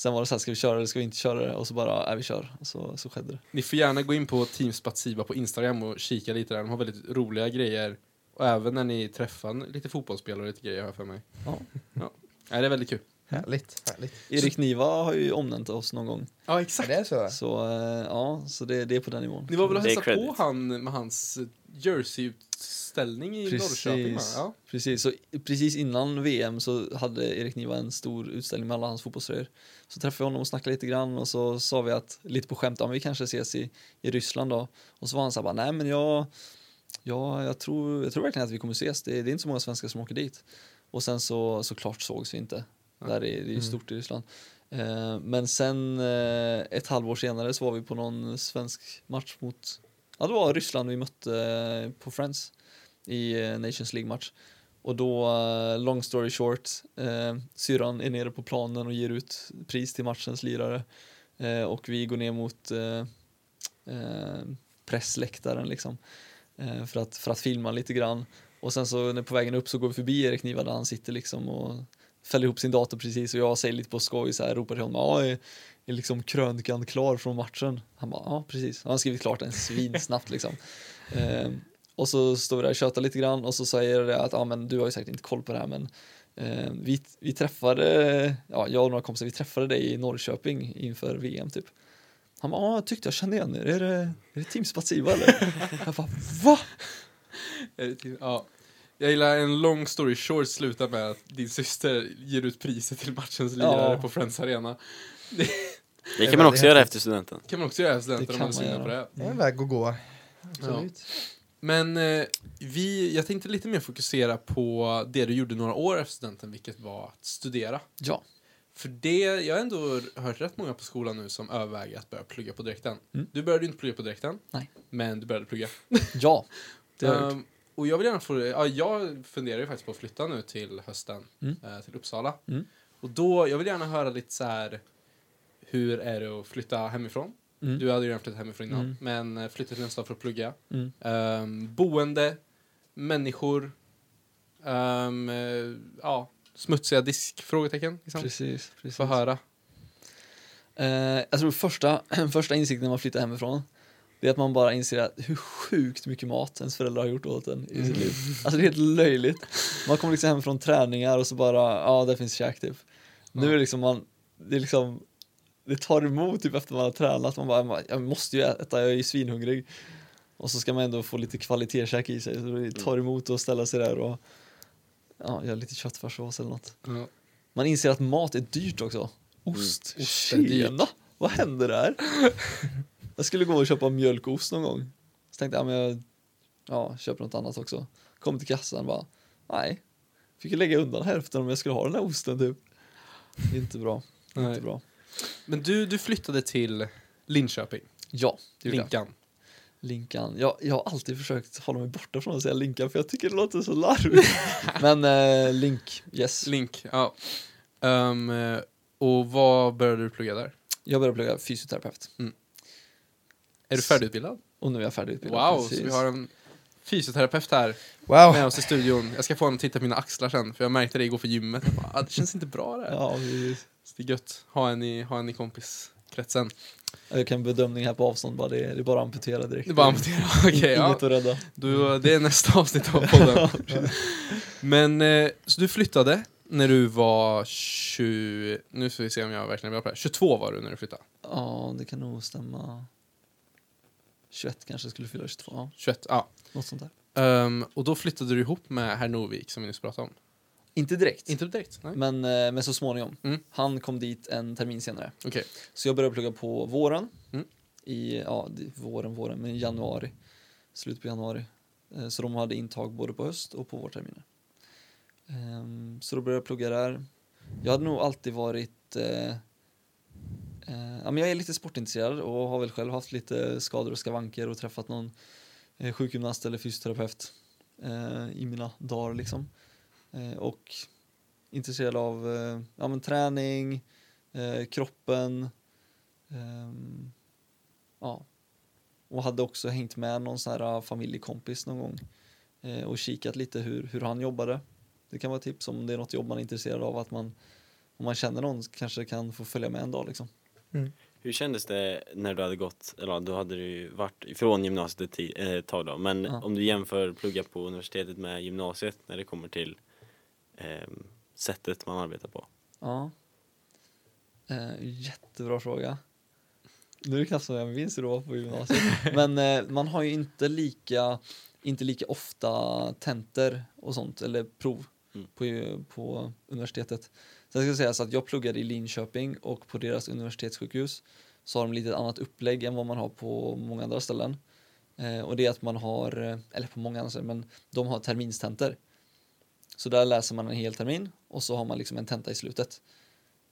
Sen var det så här, ska vi köra eller ska vi inte köra det? Och så bara, nej vi kör. Och så, så skedde det. Ni får gärna gå in på Team Spatsiba på Instagram och kika lite där. De har väldigt roliga grejer. Och även när ni träffar lite fotbollsspelare och lite grejer jag för mig. Ja. ja. Nej, det är väldigt kul. Härligt. härligt. Erik Niva har ju omnämnt oss någon gång. Ja, exakt. det är så? Så eh, ja, så det, det är på den nivån. Ni var väl och är hälsade på han med hans eh, jersey-utställning i Norrköping va? Ja. Precis, så precis innan VM så hade Erik Niva en stor utställning med alla hans fotbollströjor. Så träffade jag honom och snackade lite grann och så sa vi att, lite på skämt, ja, men vi kanske ses i, i Ryssland då. Och så var han så här bara, nej men jag, ja, jag, tror, jag tror verkligen att vi kommer ses, det, det är inte så många svenskar som åker dit. Och sen så såklart sågs vi inte, där är, det är ju Mm. stort i Ryssland. Eh, men sen eh, ett halvår senare så var vi på någon svensk match mot, ja det var Ryssland vi mötte eh, på Friends i eh, Nations League-match. Och då, eh, long story short, eh, syrran är nere på planen och ger ut pris till matchens lirare. Eh, och vi går ner mot eh, eh, pressläktaren liksom. Eh, för, att, för att filma lite grann. Och sen så när på vägen upp så går vi förbi Erik Niva där han sitter liksom och fäller ihop sin dator precis och jag säger lite på skoj så här, ropar till honom, ja är, är liksom krönikan klar från matchen? Han bara, ja precis. Han har skrivit klart den svinsnabbt liksom. Eh, och så står vi där och tjötar lite grann och så säger det att ja, men du har ju säkert inte koll på det här men eh, vi, vi träffade, ja, jag och några kompisar, vi träffade dig i Norrköping inför VM typ. Han bara, ja jag tyckte jag kände igen er, är det, är det Team Spatsiba eller? jag bara, va? Är det till- Ja. Jag gillar en long story short slutar med att din syster ger ut priset till matchens lirare Ja. på Friends Arena. Det är kan man också göra efter studenten. kan man också göra Det studenter om man är sugen på det. Det är en väg att gå. Absolut. Men eh, vi, jag tänkte lite mer fokusera på det du gjorde några år efter studenten, vilket var att studera. Ja, För det, jag har ändå hört rätt många på skolan nu som överväger att börja plugga på direkten. Mm. Du började ju inte plugga på direkten, Nej. men du började plugga. ja, det har jag gjort. Ehm, och jag vill gärna få, ja, jag funderar ju faktiskt på att flytta nu till hösten, Mm. eh, till Uppsala. Mm. Och då, jag vill gärna höra lite så här, hur är det att flytta hemifrån? Mm. Du hade ju redan flyttat hemifrån innan, Mm. men eh, flytta till en stad för att plugga. Ehm, boende, människor, ehm, eh, ja, smutsiga disk? Frågetecken. Liksom. Precis, precis. Få höra. Eh, jag tror första, första insikten när man flyttar hemifrån det är att man bara inser att hur sjukt mycket mat ens föräldrar har gjort åt en i sitt liv. Alltså det är helt löjligt. Man kommer liksom hem från träningar och så bara, ja där finns käk typ. Nu är det liksom man, det är liksom, det tar emot typ efter man har tränat. Man bara, jag måste ju äta, jag är ju svinhungrig. Och så ska man ändå få lite kvalitetskäk i sig. Så det tar emot att ställa sig där och ja, göra lite köttfärssås eller något. Ja. Man inser att mat är dyrt också. Ost, Mm. Ost tjena! Vad händer där? jag skulle gå och köpa mjölkost någon gång. Så tänkte jag, men jag ja, köper något annat också. Kom till kassan bara, nej. Fick ju lägga undan hälften om jag skulle ha den här osten typ. Inte bra. Nej. Inte bra. Men du, du flyttade till Linköping, Ja, det gjorde jag. Linkan. Linkan. Jag, jag har alltid försökt hålla mig borta från att säga Linkan för jag tycker det låter så larvigt. men eh, Link, yes. Link, ja. Eh, Och vad började du plugga där? Jag började plugga fysioterapeut. Är du färdigutbildad? Och nu är jag färdigutbildad. Wow, så precis. vi har en fysioterapeut här Wow! med oss i studion. Jag ska få honom att titta på mina axlar sen, för jag märkte det igår på gymmet. Jag bara, ah, det känns inte bra det här. Ja, precis. Så det är gött, ha en i, ha en i kompiskretsen. Jag kan bedömning här på avstånd bara, det är, det är bara att amputera direkt. Det är bara amputera, okej. ja. Inget att rädda. Du, det är nästa avsnitt av podden. Men, eh, så du flyttade när du var 20... Nu ska vi se om jag verkligen är bra på det här. 22 var du när du flyttade. Ja, det kan nog stämma. 21 kanske skulle fylla 22, ja. 21, ja. Något sånt där. Ehm, och då flyttade du ihop med herr Novik som vi nyss pratade om. Inte direkt. Inte direkt? Nej. Men, eh, men så småningom. Mm. Han kom dit en termin senare. Okej. Så jag började plugga på våren. Mm. I, ja, våren, våren, men januari. Slutet på januari. Eh, Så de hade intag både på höst och på vårterminer. Ehm, Så då började jag plugga där. Jag hade nog alltid varit... Eh, ja, men jag är lite sportintresserad och har väl själv haft lite skador och skavanker och träffat någon eh, sjukgymnast eller fysioterapeut eh, i mina dagar liksom. Och intresserad av ja, men träning, kroppen. ja. Och hade också hängt med någon sån här familjekompis någon gång och kikat lite hur, hur han jobbade. Det kan vara ett tips om det är något jobb man är intresserad av att man om man känner någon kanske kan få följa med en dag liksom. Hur kändes det när du hade gått, eller då hade du varit ifrån gymnasiet ett, eh, ett tag då, men Ja. om du jämför plugga på universitetet med gymnasiet när det kommer till ehm, sättet man arbetar på. Ja. Eh, jättebra fråga. Nu är det knappt som jag minns hur det var på gymnasiet. Men eh, man har ju inte lika, inte lika ofta tentor och sånt, eller prov Mm. på, på universitetet. Sen ska jag säga så att jag pluggade i Linköping och på deras universitetssjukhus så har de lite annat upplägg än vad man har på många andra ställen. Eh, och det är att man har, eh, eller på många andra ställen, men de har terminstenter. Så där läser man en hel termin och så har man liksom en tenta i slutet.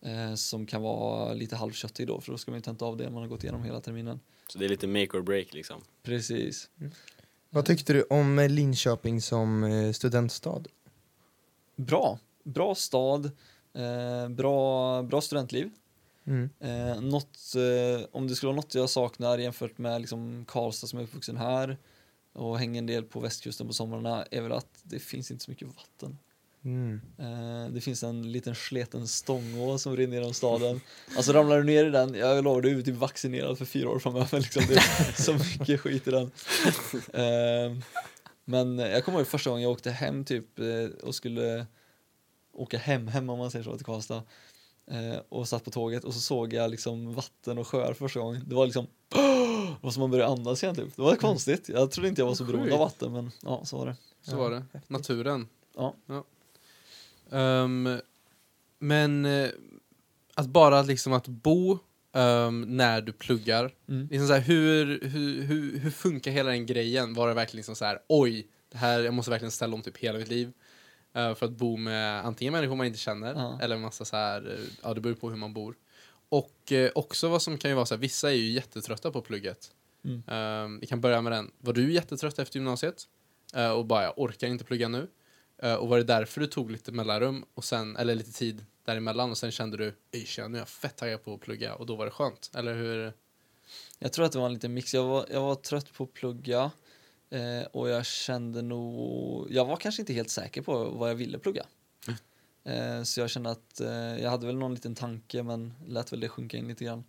Eh, som kan vara lite halvköttig då, för då ska man ju tenta av det man har gått igenom hela terminen. Så det är lite make or break liksom. Precis. Vad tyckte du om eh, Linköping som eh, studentstad? Bra. Bra stad. Eh, bra, bra studentliv. Mm. Eh, något, eh, om det skulle vara något jag saknar jämfört med liksom Karlstad som är uppvuxen här och hänger en del på västkusten på somrarna är väl att det finns inte så mycket vatten. Mm. Eh, det finns en liten sleten stångå som rinner genom staden. Alltså ramlar du ner i den, jag lovar du är typ vaccinerad för fyra år framöver. Liksom. Det är så mycket skit i den. Eh, men jag kommer ihåg första gången jag åkte hem typ och skulle åka hem, hem om man säger så, till Karlstad. Eh, och satt på tåget och så såg jag liksom vatten och sjöar första gången. Det var liksom det var som man började andas igen typ. Det var konstigt. Jag trodde inte jag var så beroende av vatten men ja, så var det. Så var det. Naturen. Ja. Ehm, men eh, att bara liksom att bo ehm, när du pluggar. Mm. Liksom så här, hur, hur, hur, hur funkar hela den grejen? Var det verkligen liksom så här, oj, det här, jag måste verkligen ställa om typ hela mitt liv. Eh, för att bo med antingen människor man inte känner Ja. eller massa så här, eh, ja det beror på hur man bor. Och eh, också vad som kan ju vara så här, vissa är ju jättetrötta på plugget. Mm. Ehm, vi kan börja med den. Var du jättetrött efter gymnasiet? Eh, och bara, jag orkar inte plugga nu. Eh, och var det därför du tog lite mellanrum, och sen, eller lite tid däremellan och sen kände du, "Oj, tjena, nu är jag fett taggad på att plugga och då var det skönt? Eller hur? Jag tror att det var en liten mix. Jag var, jag var trött på att plugga eh, och jag kände nog... Jag var kanske inte helt säker på vad jag ville plugga. Eh, så jag kände att eh, jag hade väl någon liten tanke men lät väl det sjunka in lite grann.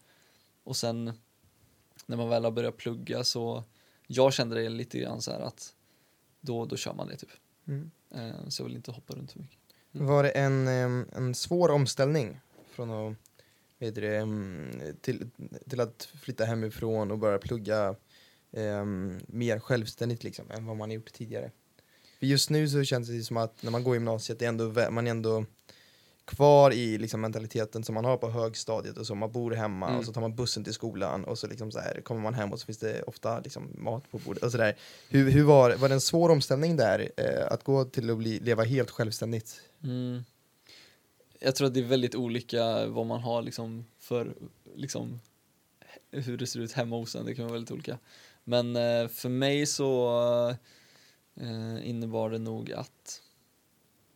Och sen när man väl har börjat plugga så jag kände det lite grann så här att då, då kör man det typ. Mm. Eh, så jag vill inte hoppa runt för mycket. Var det en, en svår omställning från att, vet du till, till att flytta hemifrån och börja plugga em, mer självständigt liksom, än vad man gjort tidigare? För just nu så känns det som att när man går i gymnasiet, är ändå, man är ändå kvar i liksom mentaliteten som man har på högstadiet och så. Man bor hemma Mm. och så tar man bussen till skolan och så liksom så här, kommer man hem och så finns det ofta liksom mat på bordet och sådär. Hur, hur var, var det en svår omställning där, eh, att gå till att bli, leva helt självständigt? Mm. Jag tror att det är väldigt olika vad man har liksom för liksom hur det ser ut hemma hos en. Det kan vara väldigt olika. Men eh, för mig så eh, innebar det nog att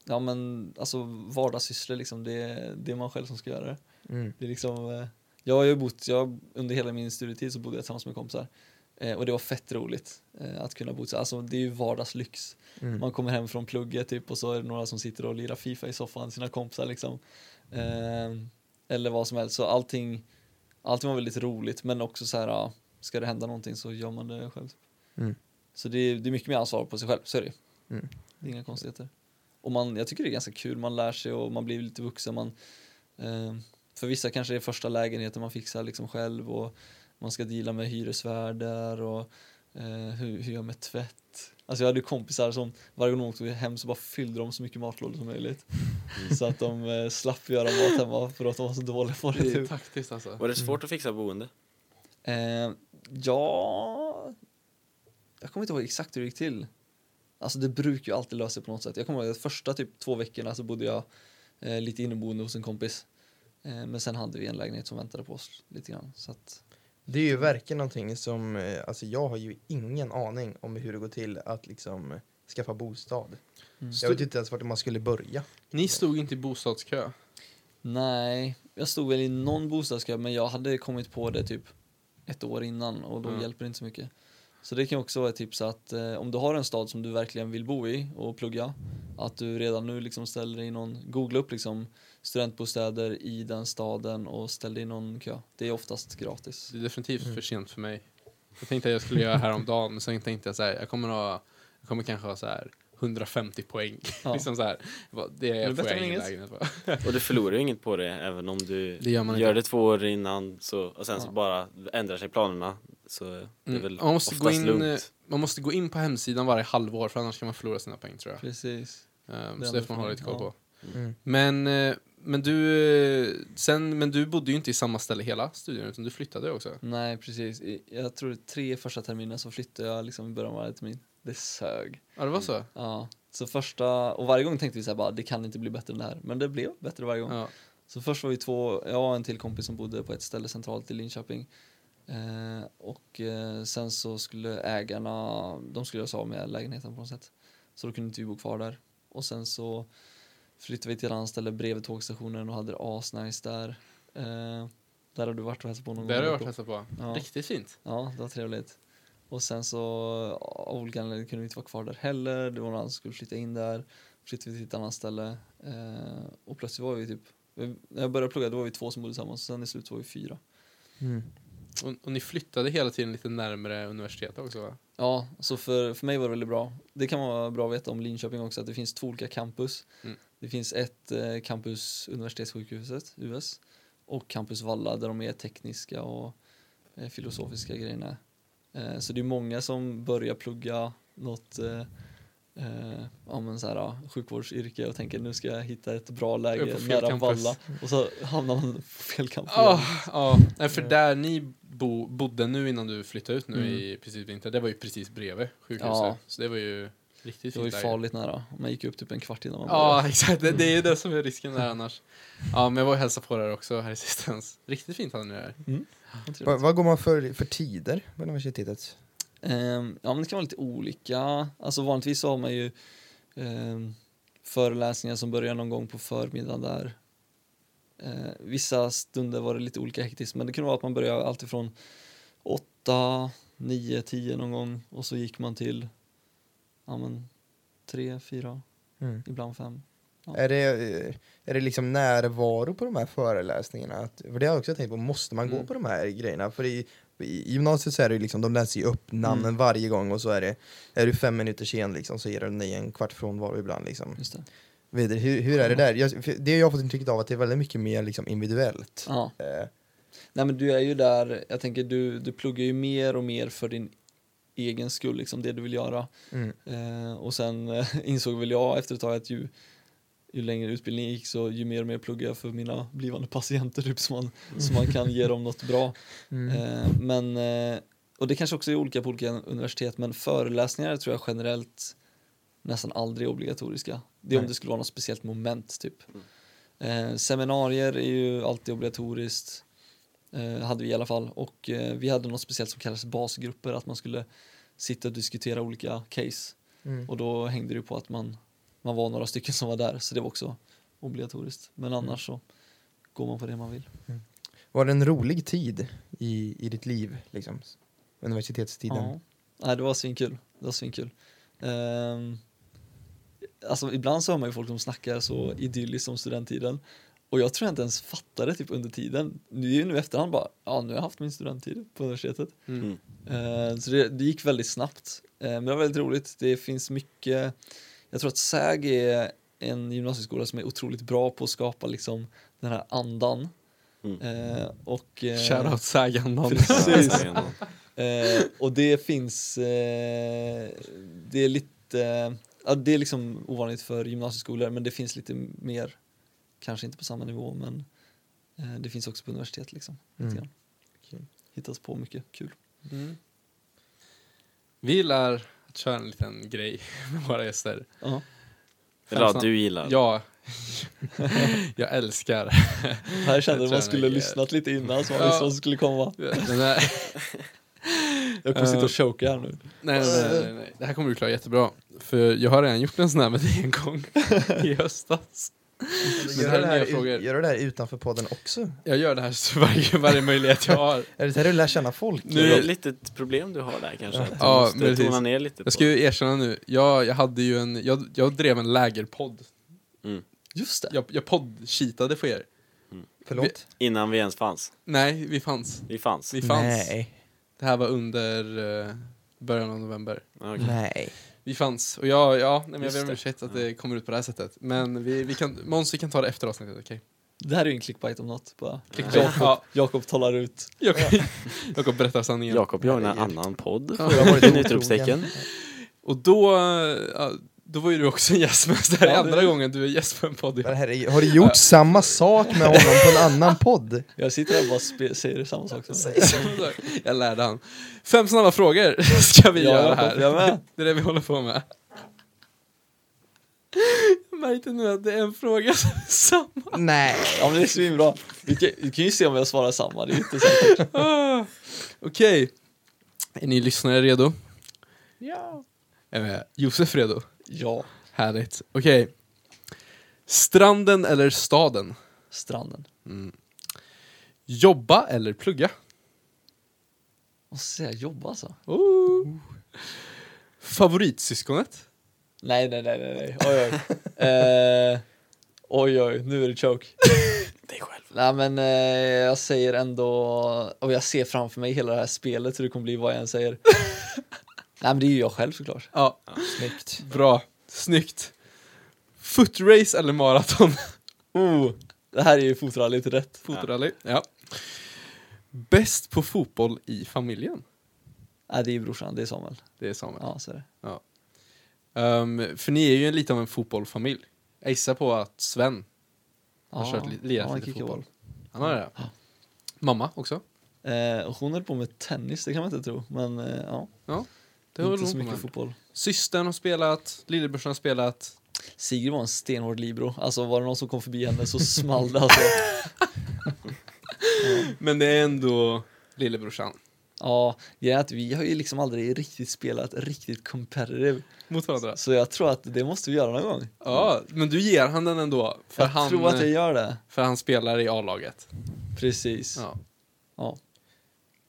ja men alltså vardagssysslor liksom, det, det är man själv som ska göra det. Mm. Det är liksom, eh, jag har ju bott, jag, under hela min studietid så bodde jag tillsammans med kompisar. Och det var fett roligt att kunna bo så. Alltså det är ju vardagslyx. Mm. Man kommer hem från plugget typ och så är det några som sitter och lirar Fifa i soffan, sina kompisar liksom. Eh, eller vad som helst. Så allting, allting var väldigt roligt men också så här, ja, ska det hända någonting så gör man det själv. Mm. Så det är, det är mycket mer ansvar på sig själv, så är det ju. Mm. Det är inga konstigheter. Och man, jag tycker det är ganska kul, man lär sig och man blir lite vuxen. Man, eh, för vissa kanske det är första lägenheten man fixar liksom själv och man ska deala med hyresvärdar och eh, hur, hur gör jag med tvätt. Alltså jag hade ju kompisar som varje gång de åkte hem så bara fyllde de så mycket matlådor som möjligt. Så att de eh, slapp göra mat hemma för att de var så dåliga på det. Det är Typ. taktiskt alltså. Var det svårt att fixa boende? Eh, ja, jag kommer inte ihåg exakt hur det gick till. Alltså det brukar ju alltid lösa sig på något sätt. Jag kommer ihåg att första typ två veckorna så bodde jag eh, lite inneboende hos en kompis. Eh, men sen hade vi en lägenhet som väntade på oss lite grann. Så att, Det är ju verkligen någonting som, eh, alltså jag har ju ingen aning om hur det går till att liksom skaffa bostad. Mm. Jag vet inte ens vart man skulle börja. Ni stod inte i bostadskö. nej, jag stod väl i någon bostadskö men jag hade kommit på det typ ett år innan och då Mm. hjälper det inte så mycket. Så det kan också vara ett tips att eh, om du har en stad som du verkligen vill bo i och plugga, att du redan nu liksom ställer dig i någon, googla upp liksom studentbostäder i den staden och ställ dig i någon kö. Det är oftast gratis. Det är definitivt Mm. för sent för mig. Jag tänkte att jag skulle göra häromdagen, men sen tänkte jag så här, jag kommer, ha, jag kommer kanske ha så här 150 poäng. Ja. liksom så här, det är får bättre jag ingen inget. lägenhet på. Och du förlorar ju inget på det även om du Det gör gör det två år innan så, och sen så Ja. bara ändrar sig planerna. Så det är Mm. väl Man måste gå in, lugnt. Man måste gå in på hemsidan varje halvår för annars kan man förlora sina poäng tror jag. Precis. Um, Det så det får man ha lite koll ja. på. Mm. Men, eh, men, du, sen, men du bodde ju inte i samma ställe hela studien utan du flyttade också. Nej, precis. Jag tror tre första terminer så flyttade jag liksom i början av varje termin. Det sög. Ja det var så? Ja, så första, och varje gång tänkte vi så här bara, det kan inte bli bättre än det här. Men det blev bättre varje gång. Ja. Så först var vi två, jag och en till kompis som bodde på ett ställe centralt i Linköping. Eh, och eh, sen så skulle ägarna, de skulle göra sig av med lägenheten på något sätt. Så då kunde inte vi bo kvar där. Och sen så flyttade vi till ett annat ställe bredvid tågstationen och hade det asnice där. Eh, där har du varit och hälsat på någon Där har jag varit och hälsat på. Ja. Riktigt fint. Ja, det var trevligt. Och sen så av olika anledningar kunde vi inte vara kvar där heller. Det var någon annan som skulle flytta in där. Flyttade vi till ett annat ställe. Eh, och plötsligt var vi typ, när jag började plugga då var vi två som bodde tillsammans. Sen i slutet var vi fyra. Mm. Och, och ni flyttade hela tiden lite närmare universitetet också va? Ja, så för, för mig var det väldigt bra. Det kan vara bra att veta om Linköping också att det finns två olika campus. Mm. Det finns ett eh, campus Universitetssjukhuset, US, och campus Valla där de är tekniska och eh, filosofiska grejerna. Eh, så det är många som börjar plugga något eh, eh, ja, men så här, ja, sjukvårdsyrke och tänker nu ska jag hitta ett bra läge nära campus. Valla och så hamnar man på fel campus. Ja, ja. Nej, för där ni bo, bodde nu innan du flyttade ut nu Mm. i precis vinter, det var ju precis bredvid sjukhuset. Ja. Så det var ju riktigt Det var ju farligt nära. Man gick upp typ en kvart innan man Ja, exakt. Det, det är ju det som är risken där annars. Ja, men jag var och hälsade på där också här i sistens. Riktigt fint hade ni där. började. Va, vad går man för, för tider på universitetet? Ehm, ja, men det kan vara lite olika. Alltså vanligtvis så har man ju ehm, föreläsningar som börjar någon gång på förmiddagen där. Eh, vissa stunder var det lite olika hektiskt, men det kunde vara att man började alltifrån 8, 9, 10 någon gång och så gick man till ja, men 3, 4, Mm. ibland 5. Ja. Är, det, eh, är det liksom närvaro på de här föreläsningarna? Att, för det har jag också tänkt på, måste man gå Mm. på de här grejerna? För i, i gymnasiet så är det ju liksom, de läser ju upp namnen Mm. varje gång och så är det, är du fem minuter sen liksom, så ger de dig en kvart frånvaro ibland liksom. Just det. Du, hur, hur är det där? Jag, det jag har fått intrycket av att det är väldigt mycket mer liksom individuellt. Ja. Eh, Nej men du är ju där, jag tänker du, du pluggar ju mer och mer för din egen skull, liksom det du vill göra. mm. Eh, och sen eh, insåg väl jag efter ett tag att ju, ju längre utbildningen gick så ju mer och mer pluggade jag för mina blivande patienter typ så man, så man kan ge dem något bra. Mm. Eh, men, eh, och det kanske också är olika på olika universitet men föreläsningar tror jag generellt nästan aldrig är obligatoriska. Det är om det skulle vara något speciellt moment typ. Eh, seminarier är ju alltid obligatoriskt. Eh, hade vi i alla fall. Och eh, vi hade något speciellt som kallas basgrupper, att man skulle sitta och diskutera olika case. Mm. Och då hängde det på att man, man var några stycken som var där, så det var också obligatoriskt. Men annars så går man på det man vill. Var det en rolig tid i, i ditt liv, liksom? Universitetstiden? Ja. Nej, det var svinkul. Det var svinkul. Um, alltså ibland så hör man ju folk som snackar så idylliskt om studenttiden. Och jag tror jag inte ens fattade typ under tiden. Nu, nu i efterhand bara, ja nu har jag haft min studenttid på universitetet. Mm. Eh, så det, det gick väldigt snabbt. Eh, men det var väldigt roligt. Det finns mycket, jag tror att SÄG är en gymnasieskola som är otroligt bra på att skapa liksom den här andan. Mm. Eh, och, eh, Shoutout Sägandan. Precis. Eh, och det finns, eh, det är lite, ja, det är liksom ovanligt för gymnasieskolor men det finns lite mer, kanske inte på samma nivå men eh, det finns också på universitet liksom. Mm. Hittas på mycket kul. Mm. Vi gillar att köra en liten grej med våra gäster. Ja. Eller ja, du gillar. Ja, jag älskar Här kände Jag man skulle jag- lyssnat lite innan så man Ja. visste vad som skulle komma. Jag kommer Eh. sitta och choka här nu. nej, nej, nej, nej, nej. Det här kommer du klara jättebra. För jag har redan gjort en sån här med dig en gång i höstas. Gör, här du är det här, frågor. gör du det här utanför podden också? Jag gör det här så varje, varje möjlighet jag har. Är det här du lär känna folk? Nu- Det är ett litet problem du har där kanske. Att du Ja, måste tona ner lite Jag ska ju erkänna nu, jag, jag hade ju en, jag, jag drev en lägerpodd. Just det. Jag, jag podd-cheatade för er. Förlåt? Innan vi ens fanns. Nej, vi fanns. Vi fanns. Vi fanns. Nej. Det här var under eh, början av november. Ja, okej. Nej. Vi fanns. Och jag, ja, nej, men jag ber om ursäkt att det kommer ut på det här sättet. Men vi, vi kan, Måns, vi kan ta det efter avsnittet, okej? Det här är ju en clickbait om något. Bara. Clickbait. Jakob, Ja, Jakob talar ut. Jakob, Jakob berättar sanningen. Jakob gör en annan podd. Ja. Jag har varit otrogen. utropstecken. Och då, då var ju du också en gäst med oss. Det här är andra gången du är gäst på en podd. Men herregud, har du gjort samma sak med honom på en annan podd? Jag sitter här och bara spe- säger samma sak som dig. Jag lärde han. Fem snabba frågor ska vi Ja, göra här. jag med. Det är det vi håller på med. Jag märkte nu att det är en fråga som är samma. Nej. Ja men det är svinbra. Vi kan, vi kan ju se om jag svarar samma, det är inte säkert. Ah, Okej. Är ni lyssnare redo? Ja. Är Josef redo? Ja. Härligt. Okej. Stranden eller staden? Stranden. Mm. Jobba eller plugga? Måste säga jobba alltså. Oh. Favoritsyskonet? Nej, nej, nej, nej, nej. Oj, oj. Eh, oj, oj, nu är det choke. Dig själv. Nej, men eh, jag säger ändå, och jag ser framför mig hela det här spelet hur det kommer bli vad jag än säger. Nej, men det är ju jag själv såklart. Ja, Snyggt. bra. Snyggt. Footrace eller maraton? Oh, det här är ju fotrallyt rätt. Fotorally. Ja. Bäst på fotboll i familjen? Nej, det är brorsan, det är Samuel. Det är Samuel. Ja, så är det. Ehm, för ni är ju lite av en fotbollsfamilj. Jag gissar på att Sven har kört li- lirat ja, lite fotboll. boll. Han har det? Mamma också? Eh, hon höll på med tennis, det kan man inte tro. Men eh, ja, Det inte så mycket med. fotboll. Systern har spelat, lillebrorsan har spelat. Sigrid var en stenhård libero. Alltså var det någon som kom förbi henne så small det alltså. Men det är ändå lillebrorsan. Ja, grejen att vi har ju liksom aldrig riktigt spelat riktigt competitive. Mot varandra. Så jag tror att det måste vi göra någon gång. Ja, men du ger han den ändå. För, jag han, tror att jag gör det. för han spelar i A-laget. Precis. Ja. Ja.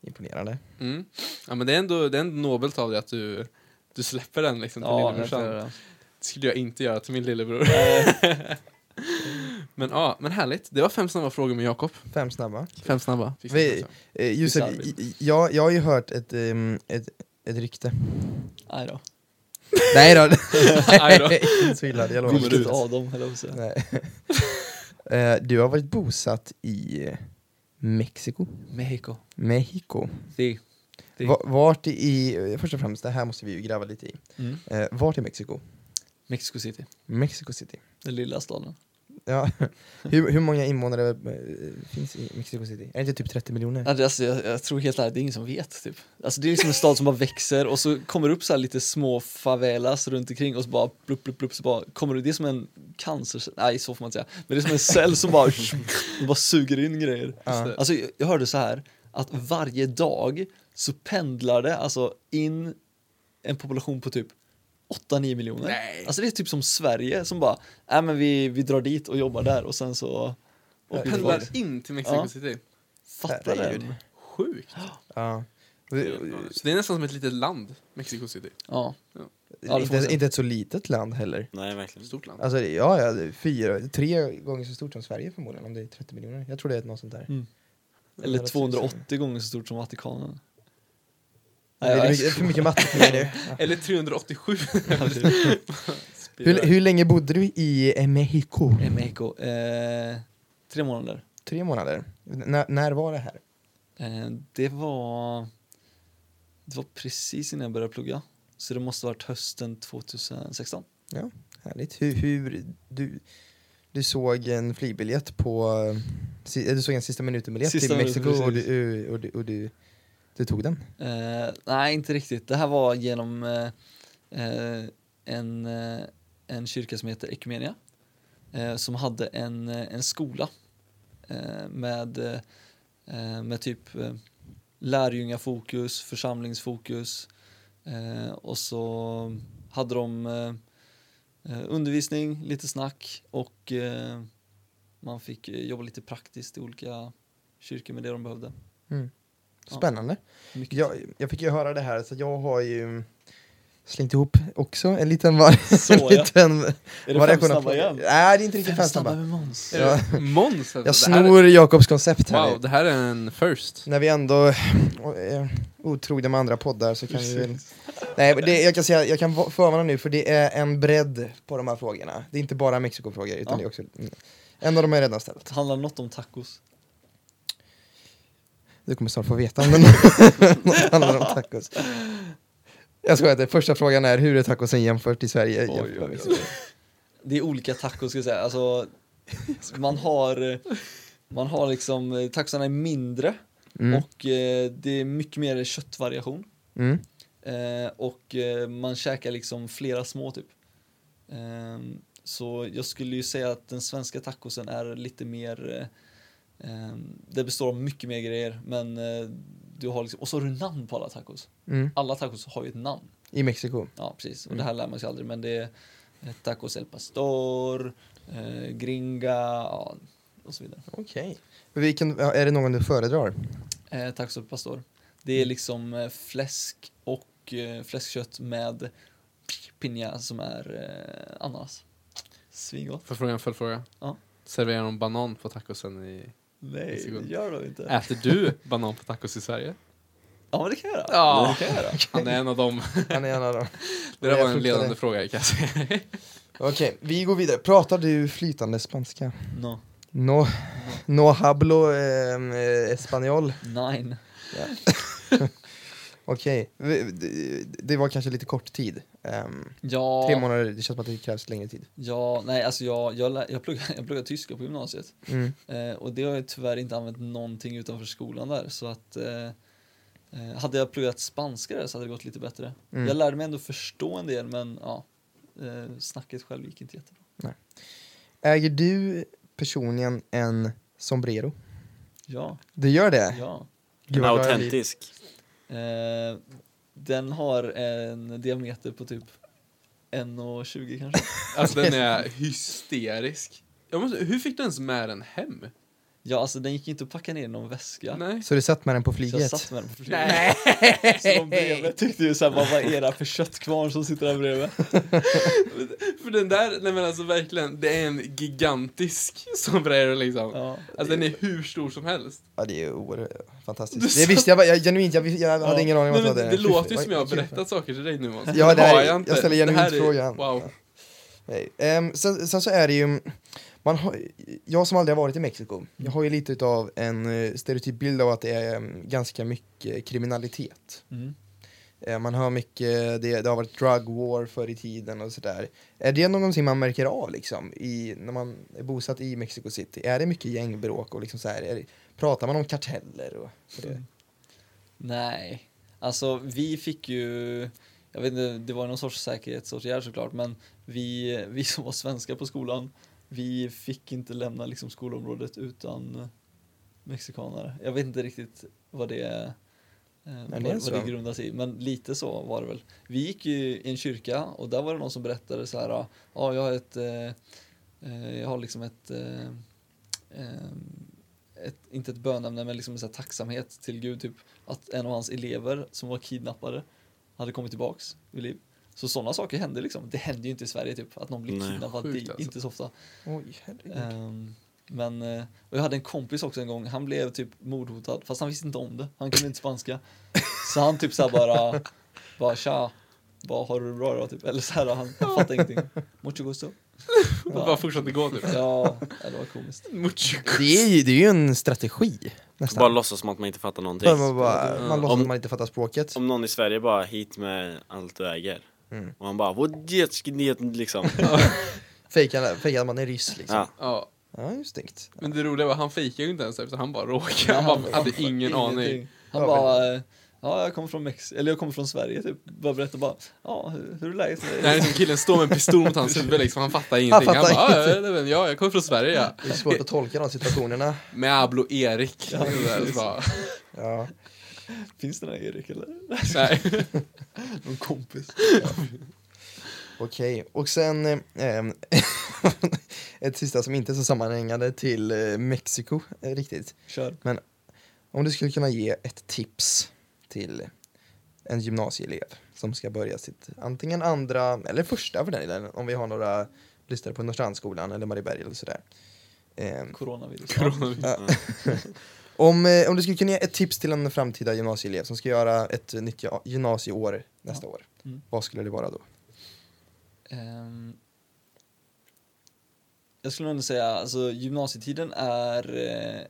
Imponerande. Mm. ja, men det är, ändå, det är ändå nobelt av dig att du, du släpper den liksom till Ja, lillebrorsan. det. Det skulle jag inte göra till min lillebror. men ja, men härligt. Det var fem snabba frågor med Jakob. Fem snabba. Fem snabba. Vi-. Eh, Josef, jag, jag har ju hört ett, ehm, ett, ett rykte. Nej då. Nej då. Inte så illa, jag lovar. Vilket av dem, höll jag på att säga. Nej. Eh, Du har varit bosatt i Mexiko? Mexico. Mexico. Sí. Sí. Va- Vart i, först och främst, det här måste vi ju gräva lite i. Mm. Eh, Vart i Mexiko? Mexico City. Mexico City. Den lilla staden. Ja. hur, hur många invånare eh, finns i Mexico City? Är det inte typ 30 miljoner? Alltså, jag, jag tror helt ärligt, det är ingen som vet. Typ. Alltså, det är liksom en stad som bara växer och så kommer det upp så här lite små favelas runt omkring och så bara blupp, blupp, blupp, så bara kommer det, det är som en cancer, nej så får man inte säga, men det är som en cell som bara, bara suger in grejer. Ja. Alltså jag, jag hörde så här att varje dag så pendlar det alltså in en population på typ 8-9 miljoner. Nej. Alltså det är typ som Sverige som bara, nej men vi, vi drar dit och jobbar där och sen så Och. Pendlar folk. in till Mexico Ja. City. Fatta Herregud. den. Sjukt. Ja. Så det är nästan som ett litet land, Mexico City. Ja. Ja, det Inte, inte ett så litet land heller. Nej, verkligen. Stort land. Alltså, ja, ja, det fyra, tre gånger så stort som Sverige förmodligen, om det är 30 miljoner. Jag tror det är något sånt där. Mm. Eller Eller 280 gånger så stort som Vatikanen. Det är mycket- för mycket matte för mig nu. Ja. Eller 387. Hur, hur länge bodde du i Mexico? I Mexico. Eh, tre månader. Tre månader. N- när var det här? Eh, det var... Det var precis innan jag började plugga. Så det måste ha varit hösten 2016. Härligt. Hur, hur du, du såg en flygbiljett på... eh, Du såg en sista minuten-biljett till Mexiko och, du, och, du, och du, du tog den? Eh, nej, inte riktigt. Det här var genom eh, eh, en, en kyrka som heter Ekumenia. Som hade en, en skola med, med typ eh, lärjungafokus, församlingsfokus och så hade de undervisning, lite snack och man fick jobba lite praktiskt i olika kyrkor med det de behövde. Mm. Ja. Spännande. Mycket Jag, jag fick ju höra det här, så jag har ju slängt ihop också en liten var Så, ja. liten Är det fem snabba igen? Nej, det är inte riktigt Fem snabba med Måns. Ja. Måns? alltså? Jag här är- snor Jakobs koncept här. Wow, det här är en first. När vi ändå är otrogna med andra poddar så kan vi väl... Nej, det, jag kan säga, jag kan va- förvarna nu för det är en bredd på de här frågorna. Det är inte bara Mexiko-frågor utan Ja. det är också... En av dem är redan ställt. Handlar något om tacos? Du kommer snart få veta om den handlar om tacos. Jag skojar inte, första frågan är hur är tacosen jämfört i Sverige? Oj, jämfört oj, oj. Det är olika tacos ska jag säga. Alltså, man har, man har liksom, tacosarna är mindre Mm. och eh, det är mycket mer köttvariation. Mm. Eh, och eh, man käkar liksom flera små typ. Ehm, så jag skulle ju säga att den svenska tacosen är lite mer, det består av mycket mer grejer men eh, du har liksom, och så har du namn på alla tacos. Mm. Alla tacos har ju ett namn. I Mexiko. Ja, precis. Och Mm. det här lär man sig aldrig, men det är eh, tacos el pastor, eh, gringa ja, och så vidare. Okej. Vilken, ja, är det någon du föredrar? Eh, tacos el pastor. Det är liksom eh, fläsk och eh, fläskkött med piña som är eh, ananas. Svingott. Får jag fråga en följdfråga? Ja. Serverar de banan på tacosen i... Nej, det gör de inte. Äter du banan på tacos i Sverige? Ja, men det kan jag göra. Ja. Det kan jag göra. Han är en av dem. Han är en av dem. Det där var en ledande fråga kan jag säga. Okej, vi går vidare. Pratar du flytande spanska? No. No, no hablo eh, espanol. Nine. Okej, det- det var kanske lite kort tid. Ehm, Ja, Tre månader, det känns som att det krävs längre tid. ja, nej alltså jag, jag, lä- jag, pluggar, jag pluggar tyska på gymnasiet. Mm. Eh, och det har jag tyvärr inte använt någonting utanför skolan där. Så att eh, eh, hade jag pluggat spanska där så hade det gått lite bättre. Mm. Jag lärde mig ändå förstå en del men ja, eh, snacket själv gick inte jättebra. Äger du personligen en sombrero? Ja, Du gör det? ja. Gud, En vad blir. autentisk. Eh, den har en diameter på typ 1,20 kanske. Alltså den är hysterisk. Jag måste, hur fick du ens med den hem? Ja, alltså den gick inte att packa ner i någon väska. Nej. Så du satt med den på Så jag flyget? satt med den på flyget. Så de bredvid tyckte ju såhär, vad det här för köttkvarn som sitter där bredvid? För den där, nej men alltså verkligen, det är en gigantisk sombrero liksom. Ja, Alltså den är hur stor som helst. Ja, det är oerhört Du fantastiskt. sa- Det visste jag, bara- jag genuint, jag, jag hade Ja. ingen aning om Nej, att det det, var det låter ju som jag har berättat saker till dig nu Måns. Ja, det här har är- jag inte. jag ställer genuint frågan. Wow. Nej. Ehm, sen, sen så är det ju, man har, jag som aldrig har varit i Mexiko, jag har ju lite av en eh, stereotyp bild av att det är mm, ganska mycket kriminalitet. mm. Eh, man hör mycket, det, det har varit drug war förr i tiden och sådär. Är det någonting man märker av liksom, i, när man är bosatt i Mexico City? Är det mycket gängbråk och liksom så här, är pratar man om karteller? Och, det? Nej, alltså vi fick ju, jag vet inte, det var någon sorts säkerhetsåtgärd såklart, men vi, vi som var svenskar på skolan, vi fick inte lämna liksom skolområdet utan eh, mexikanare. Jag vet inte riktigt vad det, eh, vad, det är vad det grundas i, men lite så var det väl. Vi gick ju i en kyrka och där var det någon som berättade så här, ja jag har ett, eh, eh, jag har liksom ett, eh, ett, inte ett bönämne men liksom en tacksamhet till Gud typ att en av hans elever som var kidnappade hade kommit tillbaks vid liv. Så sådana saker händer liksom. Det händer ju inte i Sverige typ att någon blir kidnappad. Det är alltså. inte så ofta. Oj. Ehm, men, eh, och jag hade en kompis också en gång, han blev typ mordhotad fast han visste inte om det. Han kunde inte spanska. Så han typ såhär bara, bara tja, bara har du det bra då typ? Eller såhär, han, han fattade ingenting. Mucho gusto. Bara fortsatte gå typ. Ja, ja, det var komiskt. Mucho. Det är ju det är ju en strategi. Nästan. Bara låtsas som att man inte fattar någonting. Ja, man, bara, Ja. man låtsas Om- att man inte fattar språket. Om någon i Sverige bara hit med allt du äger. Mm. Och han bara jetski liksom. Fejkar att man är ryss liksom. Ja. Ja, Ja, just det. men det roliga var han fejkade ju inte ens utan han bara råkade. Han bara hade ingen aning. Han Ja, bara, ja jag kommer från Mex eller jag kommer från Sverige typ. Bara berätta bara, ja hur, hur är läget med Nej, dig? liksom killen står med en pistol mot hans huvud liksom, han fattar ingenting. Han, fattar bara, ja, ingenting. ja, ja, jag kommer från Sverige ja. Det är svårt att tolka de situationerna. Med Ablo Erik. Bara, Ja. Finns det någon Erik eller? nej. Någon kompis? Okej, och sen eh, ett sista som inte är så sammanhängande till eh, Mexiko eh, riktigt. Kör. Om du skulle kunna ge ett tips till en gymnasieelev som ska börja sitt antingen andra eller första för den delen om vi har några lyssnare på Norrstrandsskolan eller Marieberg eller sådär. Ehm, Coronavirus. Coronavirus. Om, eh, om du skulle kunna ge ett tips till en framtida gymnasieelev som ska göra ett nytt ja- gymnasieår nästa år, Mm. vad skulle det vara då? Ehm, jag skulle nog säga, alltså gymnasietiden är, eh,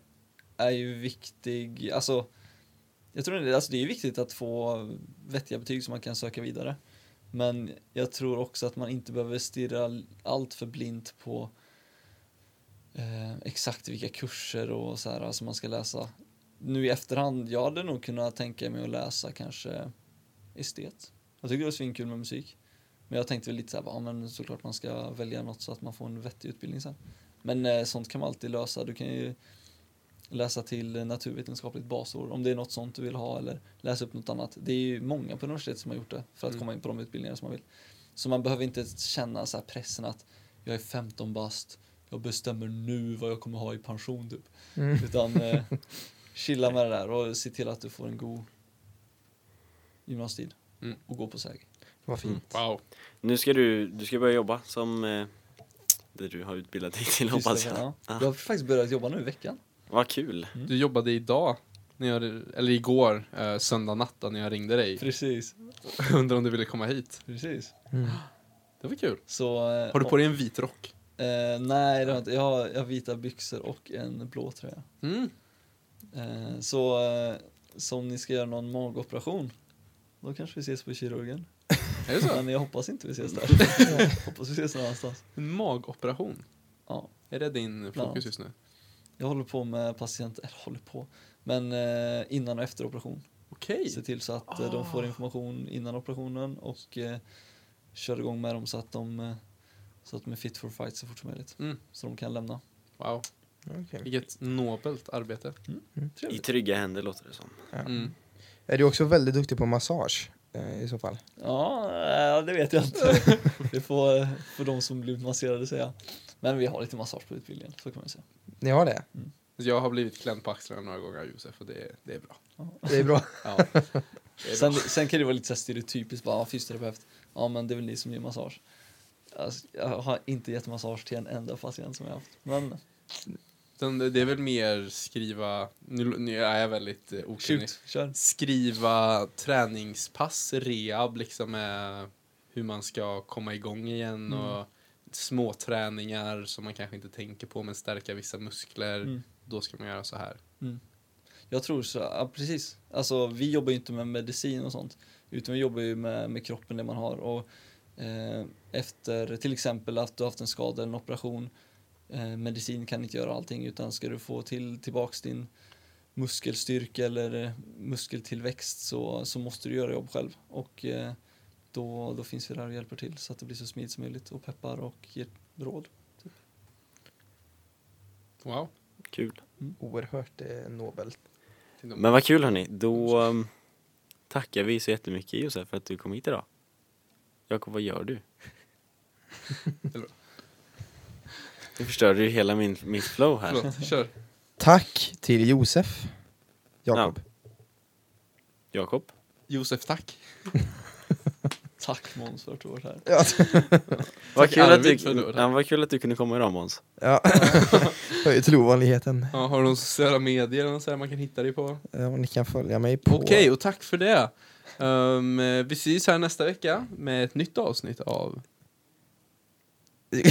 är ju viktig, alltså jag tror det, alltså det är viktigt att få vettiga betyg så man kan söka vidare. Men jag tror också att man inte behöver stirra allt för blint på eh, exakt vilka kurser och så här som man ska läsa. Nu i efterhand, jag hade nog kunnat tänka mig att läsa kanske estet. Jag tycker det var svinkul med musik. Men jag tänkte väl lite så här, ja men såklart man ska välja något så att man får en vettig utbildning sen. Men eh, sånt kan man alltid lösa. Du kan ju läsa till naturvetenskapligt basår om det är något sånt du vill ha eller läsa upp något annat. Det är ju många på universitetet som har gjort det för att Mm. komma in på de utbildningar som man vill. Så man behöver inte känna så pressen att jag är 15 bast, jag bestämmer nu vad jag kommer ha i pension typ. Mm. Utan eh, chilla med det där och se till att du får en god gymnasietid. Mm. Och gå på säg. Vad fint. Wow. Nu ska du, du ska börja jobba som eh, det du har utbildat dig till Just hoppas jag. ja. Ja. Jag har faktiskt börjat jobba nu i veckan. Vad kul. Du jobbade idag, när jag, eller igår, eh, söndag natt när jag ringde dig. Precis, Undrar om du ville komma hit. precis. Mm. Det var kul. Så, eh, Har du på dig en vit rock? Eh, nej, det har jag inte. Jag har, jag har vita byxor och en blå tröja. Mm. Eh, så, eh, så om ni ska göra någon magoperation, då kanske vi ses på kirurgen. Är det så? Men jag hoppas inte vi ses där. hoppas vi ses någon annanstans. En magoperation? Ja. Är det din fokus just nu? Jag håller på med patienter, eller håller på, men eh, innan och efter operation. Okej. Se till så att eh, de får information innan operationen och eh, kör igång med dem så att de, eh, så att de är fit for fight så fort som möjligt. Mm. Så de kan lämna. Wow. Okej. Vilket nobelt arbete. I Trevligt. trygga händer låter det som. Ja. Mm. Är du också väldigt duktig på massage eh, i så fall? Ja, eh, det vet jag inte. det får, eh, för de som blivit masserade säga. Men vi har lite massage på utbildningen, så kan man säga. Ni har det? Jag har blivit klämd på axlarna några gånger av Josef och det, det är bra. Det är bra. Ja. Det är Sen, bra. sen kan det vara lite så stereotypiskt, bara, ja, fysioterapeut, ja men det är väl ni som ger massage. Alltså, jag har inte gett massage till en enda patient som jag haft. Men det är väl mer skriva, nu, nu är jag väldigt eh, okunnig. Skriva träningspass, rehab, liksom med hur man ska komma igång igen Mm. och små träningar som man kanske inte tänker på men stärka vissa muskler. Mm. Då ska man göra så här. Jag tror så, ja, precis. Alltså vi jobbar ju inte med medicin och sånt. Utan vi jobbar ju med, med kroppen, det man har. Och eh, efter till exempel att du har haft en skada eller en operation. Eh, medicin kan inte göra allting utan ska du få till tillbaks din muskelstyrka eller eh, muskeltillväxt så, så måste du göra jobb själv. Och eh, då, då finns vi där och hjälper till så att det blir så smidigt som möjligt och peppar och ger råd. Wow. Kul. Oerhört eh, nobelt. Men vad kul hörni. Då um, tackar vi så jättemycket Josef för att du kom hit idag. Jakob, vad gör du? Du förstörde ju hela min, mitt flow här. Förlåt, kör. Tack till Josef. Jakob. Jakob? Josef, tack. Tack Måns för att du var här. Ja. Vad kul, att du, ja, vad kul att du kunde komma idag Måns. Ja. Hör ju till ovanligheten. Ja, har du några sociala medier eller något så man kan hitta dig på? Ja, ni kan följa mig på... Okej, och tack för det. Ehm, vi ses här nästa vecka med ett nytt avsnitt av...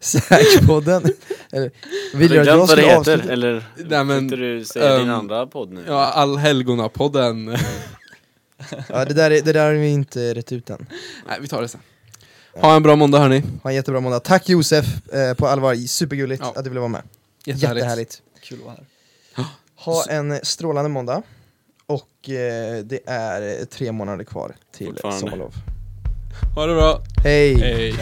Säkpodden. Eller, vill du att glömt jag vad det ska heter? avsluta? Eller Nej, men, du säga din ehm, andra podd nu? Ja, Allhelgona-podden. Ja, det där, är- det där har vi inte rätt ut än. Nej, vi tar det sen. Ha en bra måndag hörni. Ha en jättebra måndag. Tack Josef, eh, på allvar. Supergulligt Ja. att du ville vara med. Jättehärligt. Jättehärligt. Kul att vara här. Ha en strålande måndag. Och eh, det är tre månader kvar till Fortfarande. sommarlov. Ha det bra. Hej! Hej.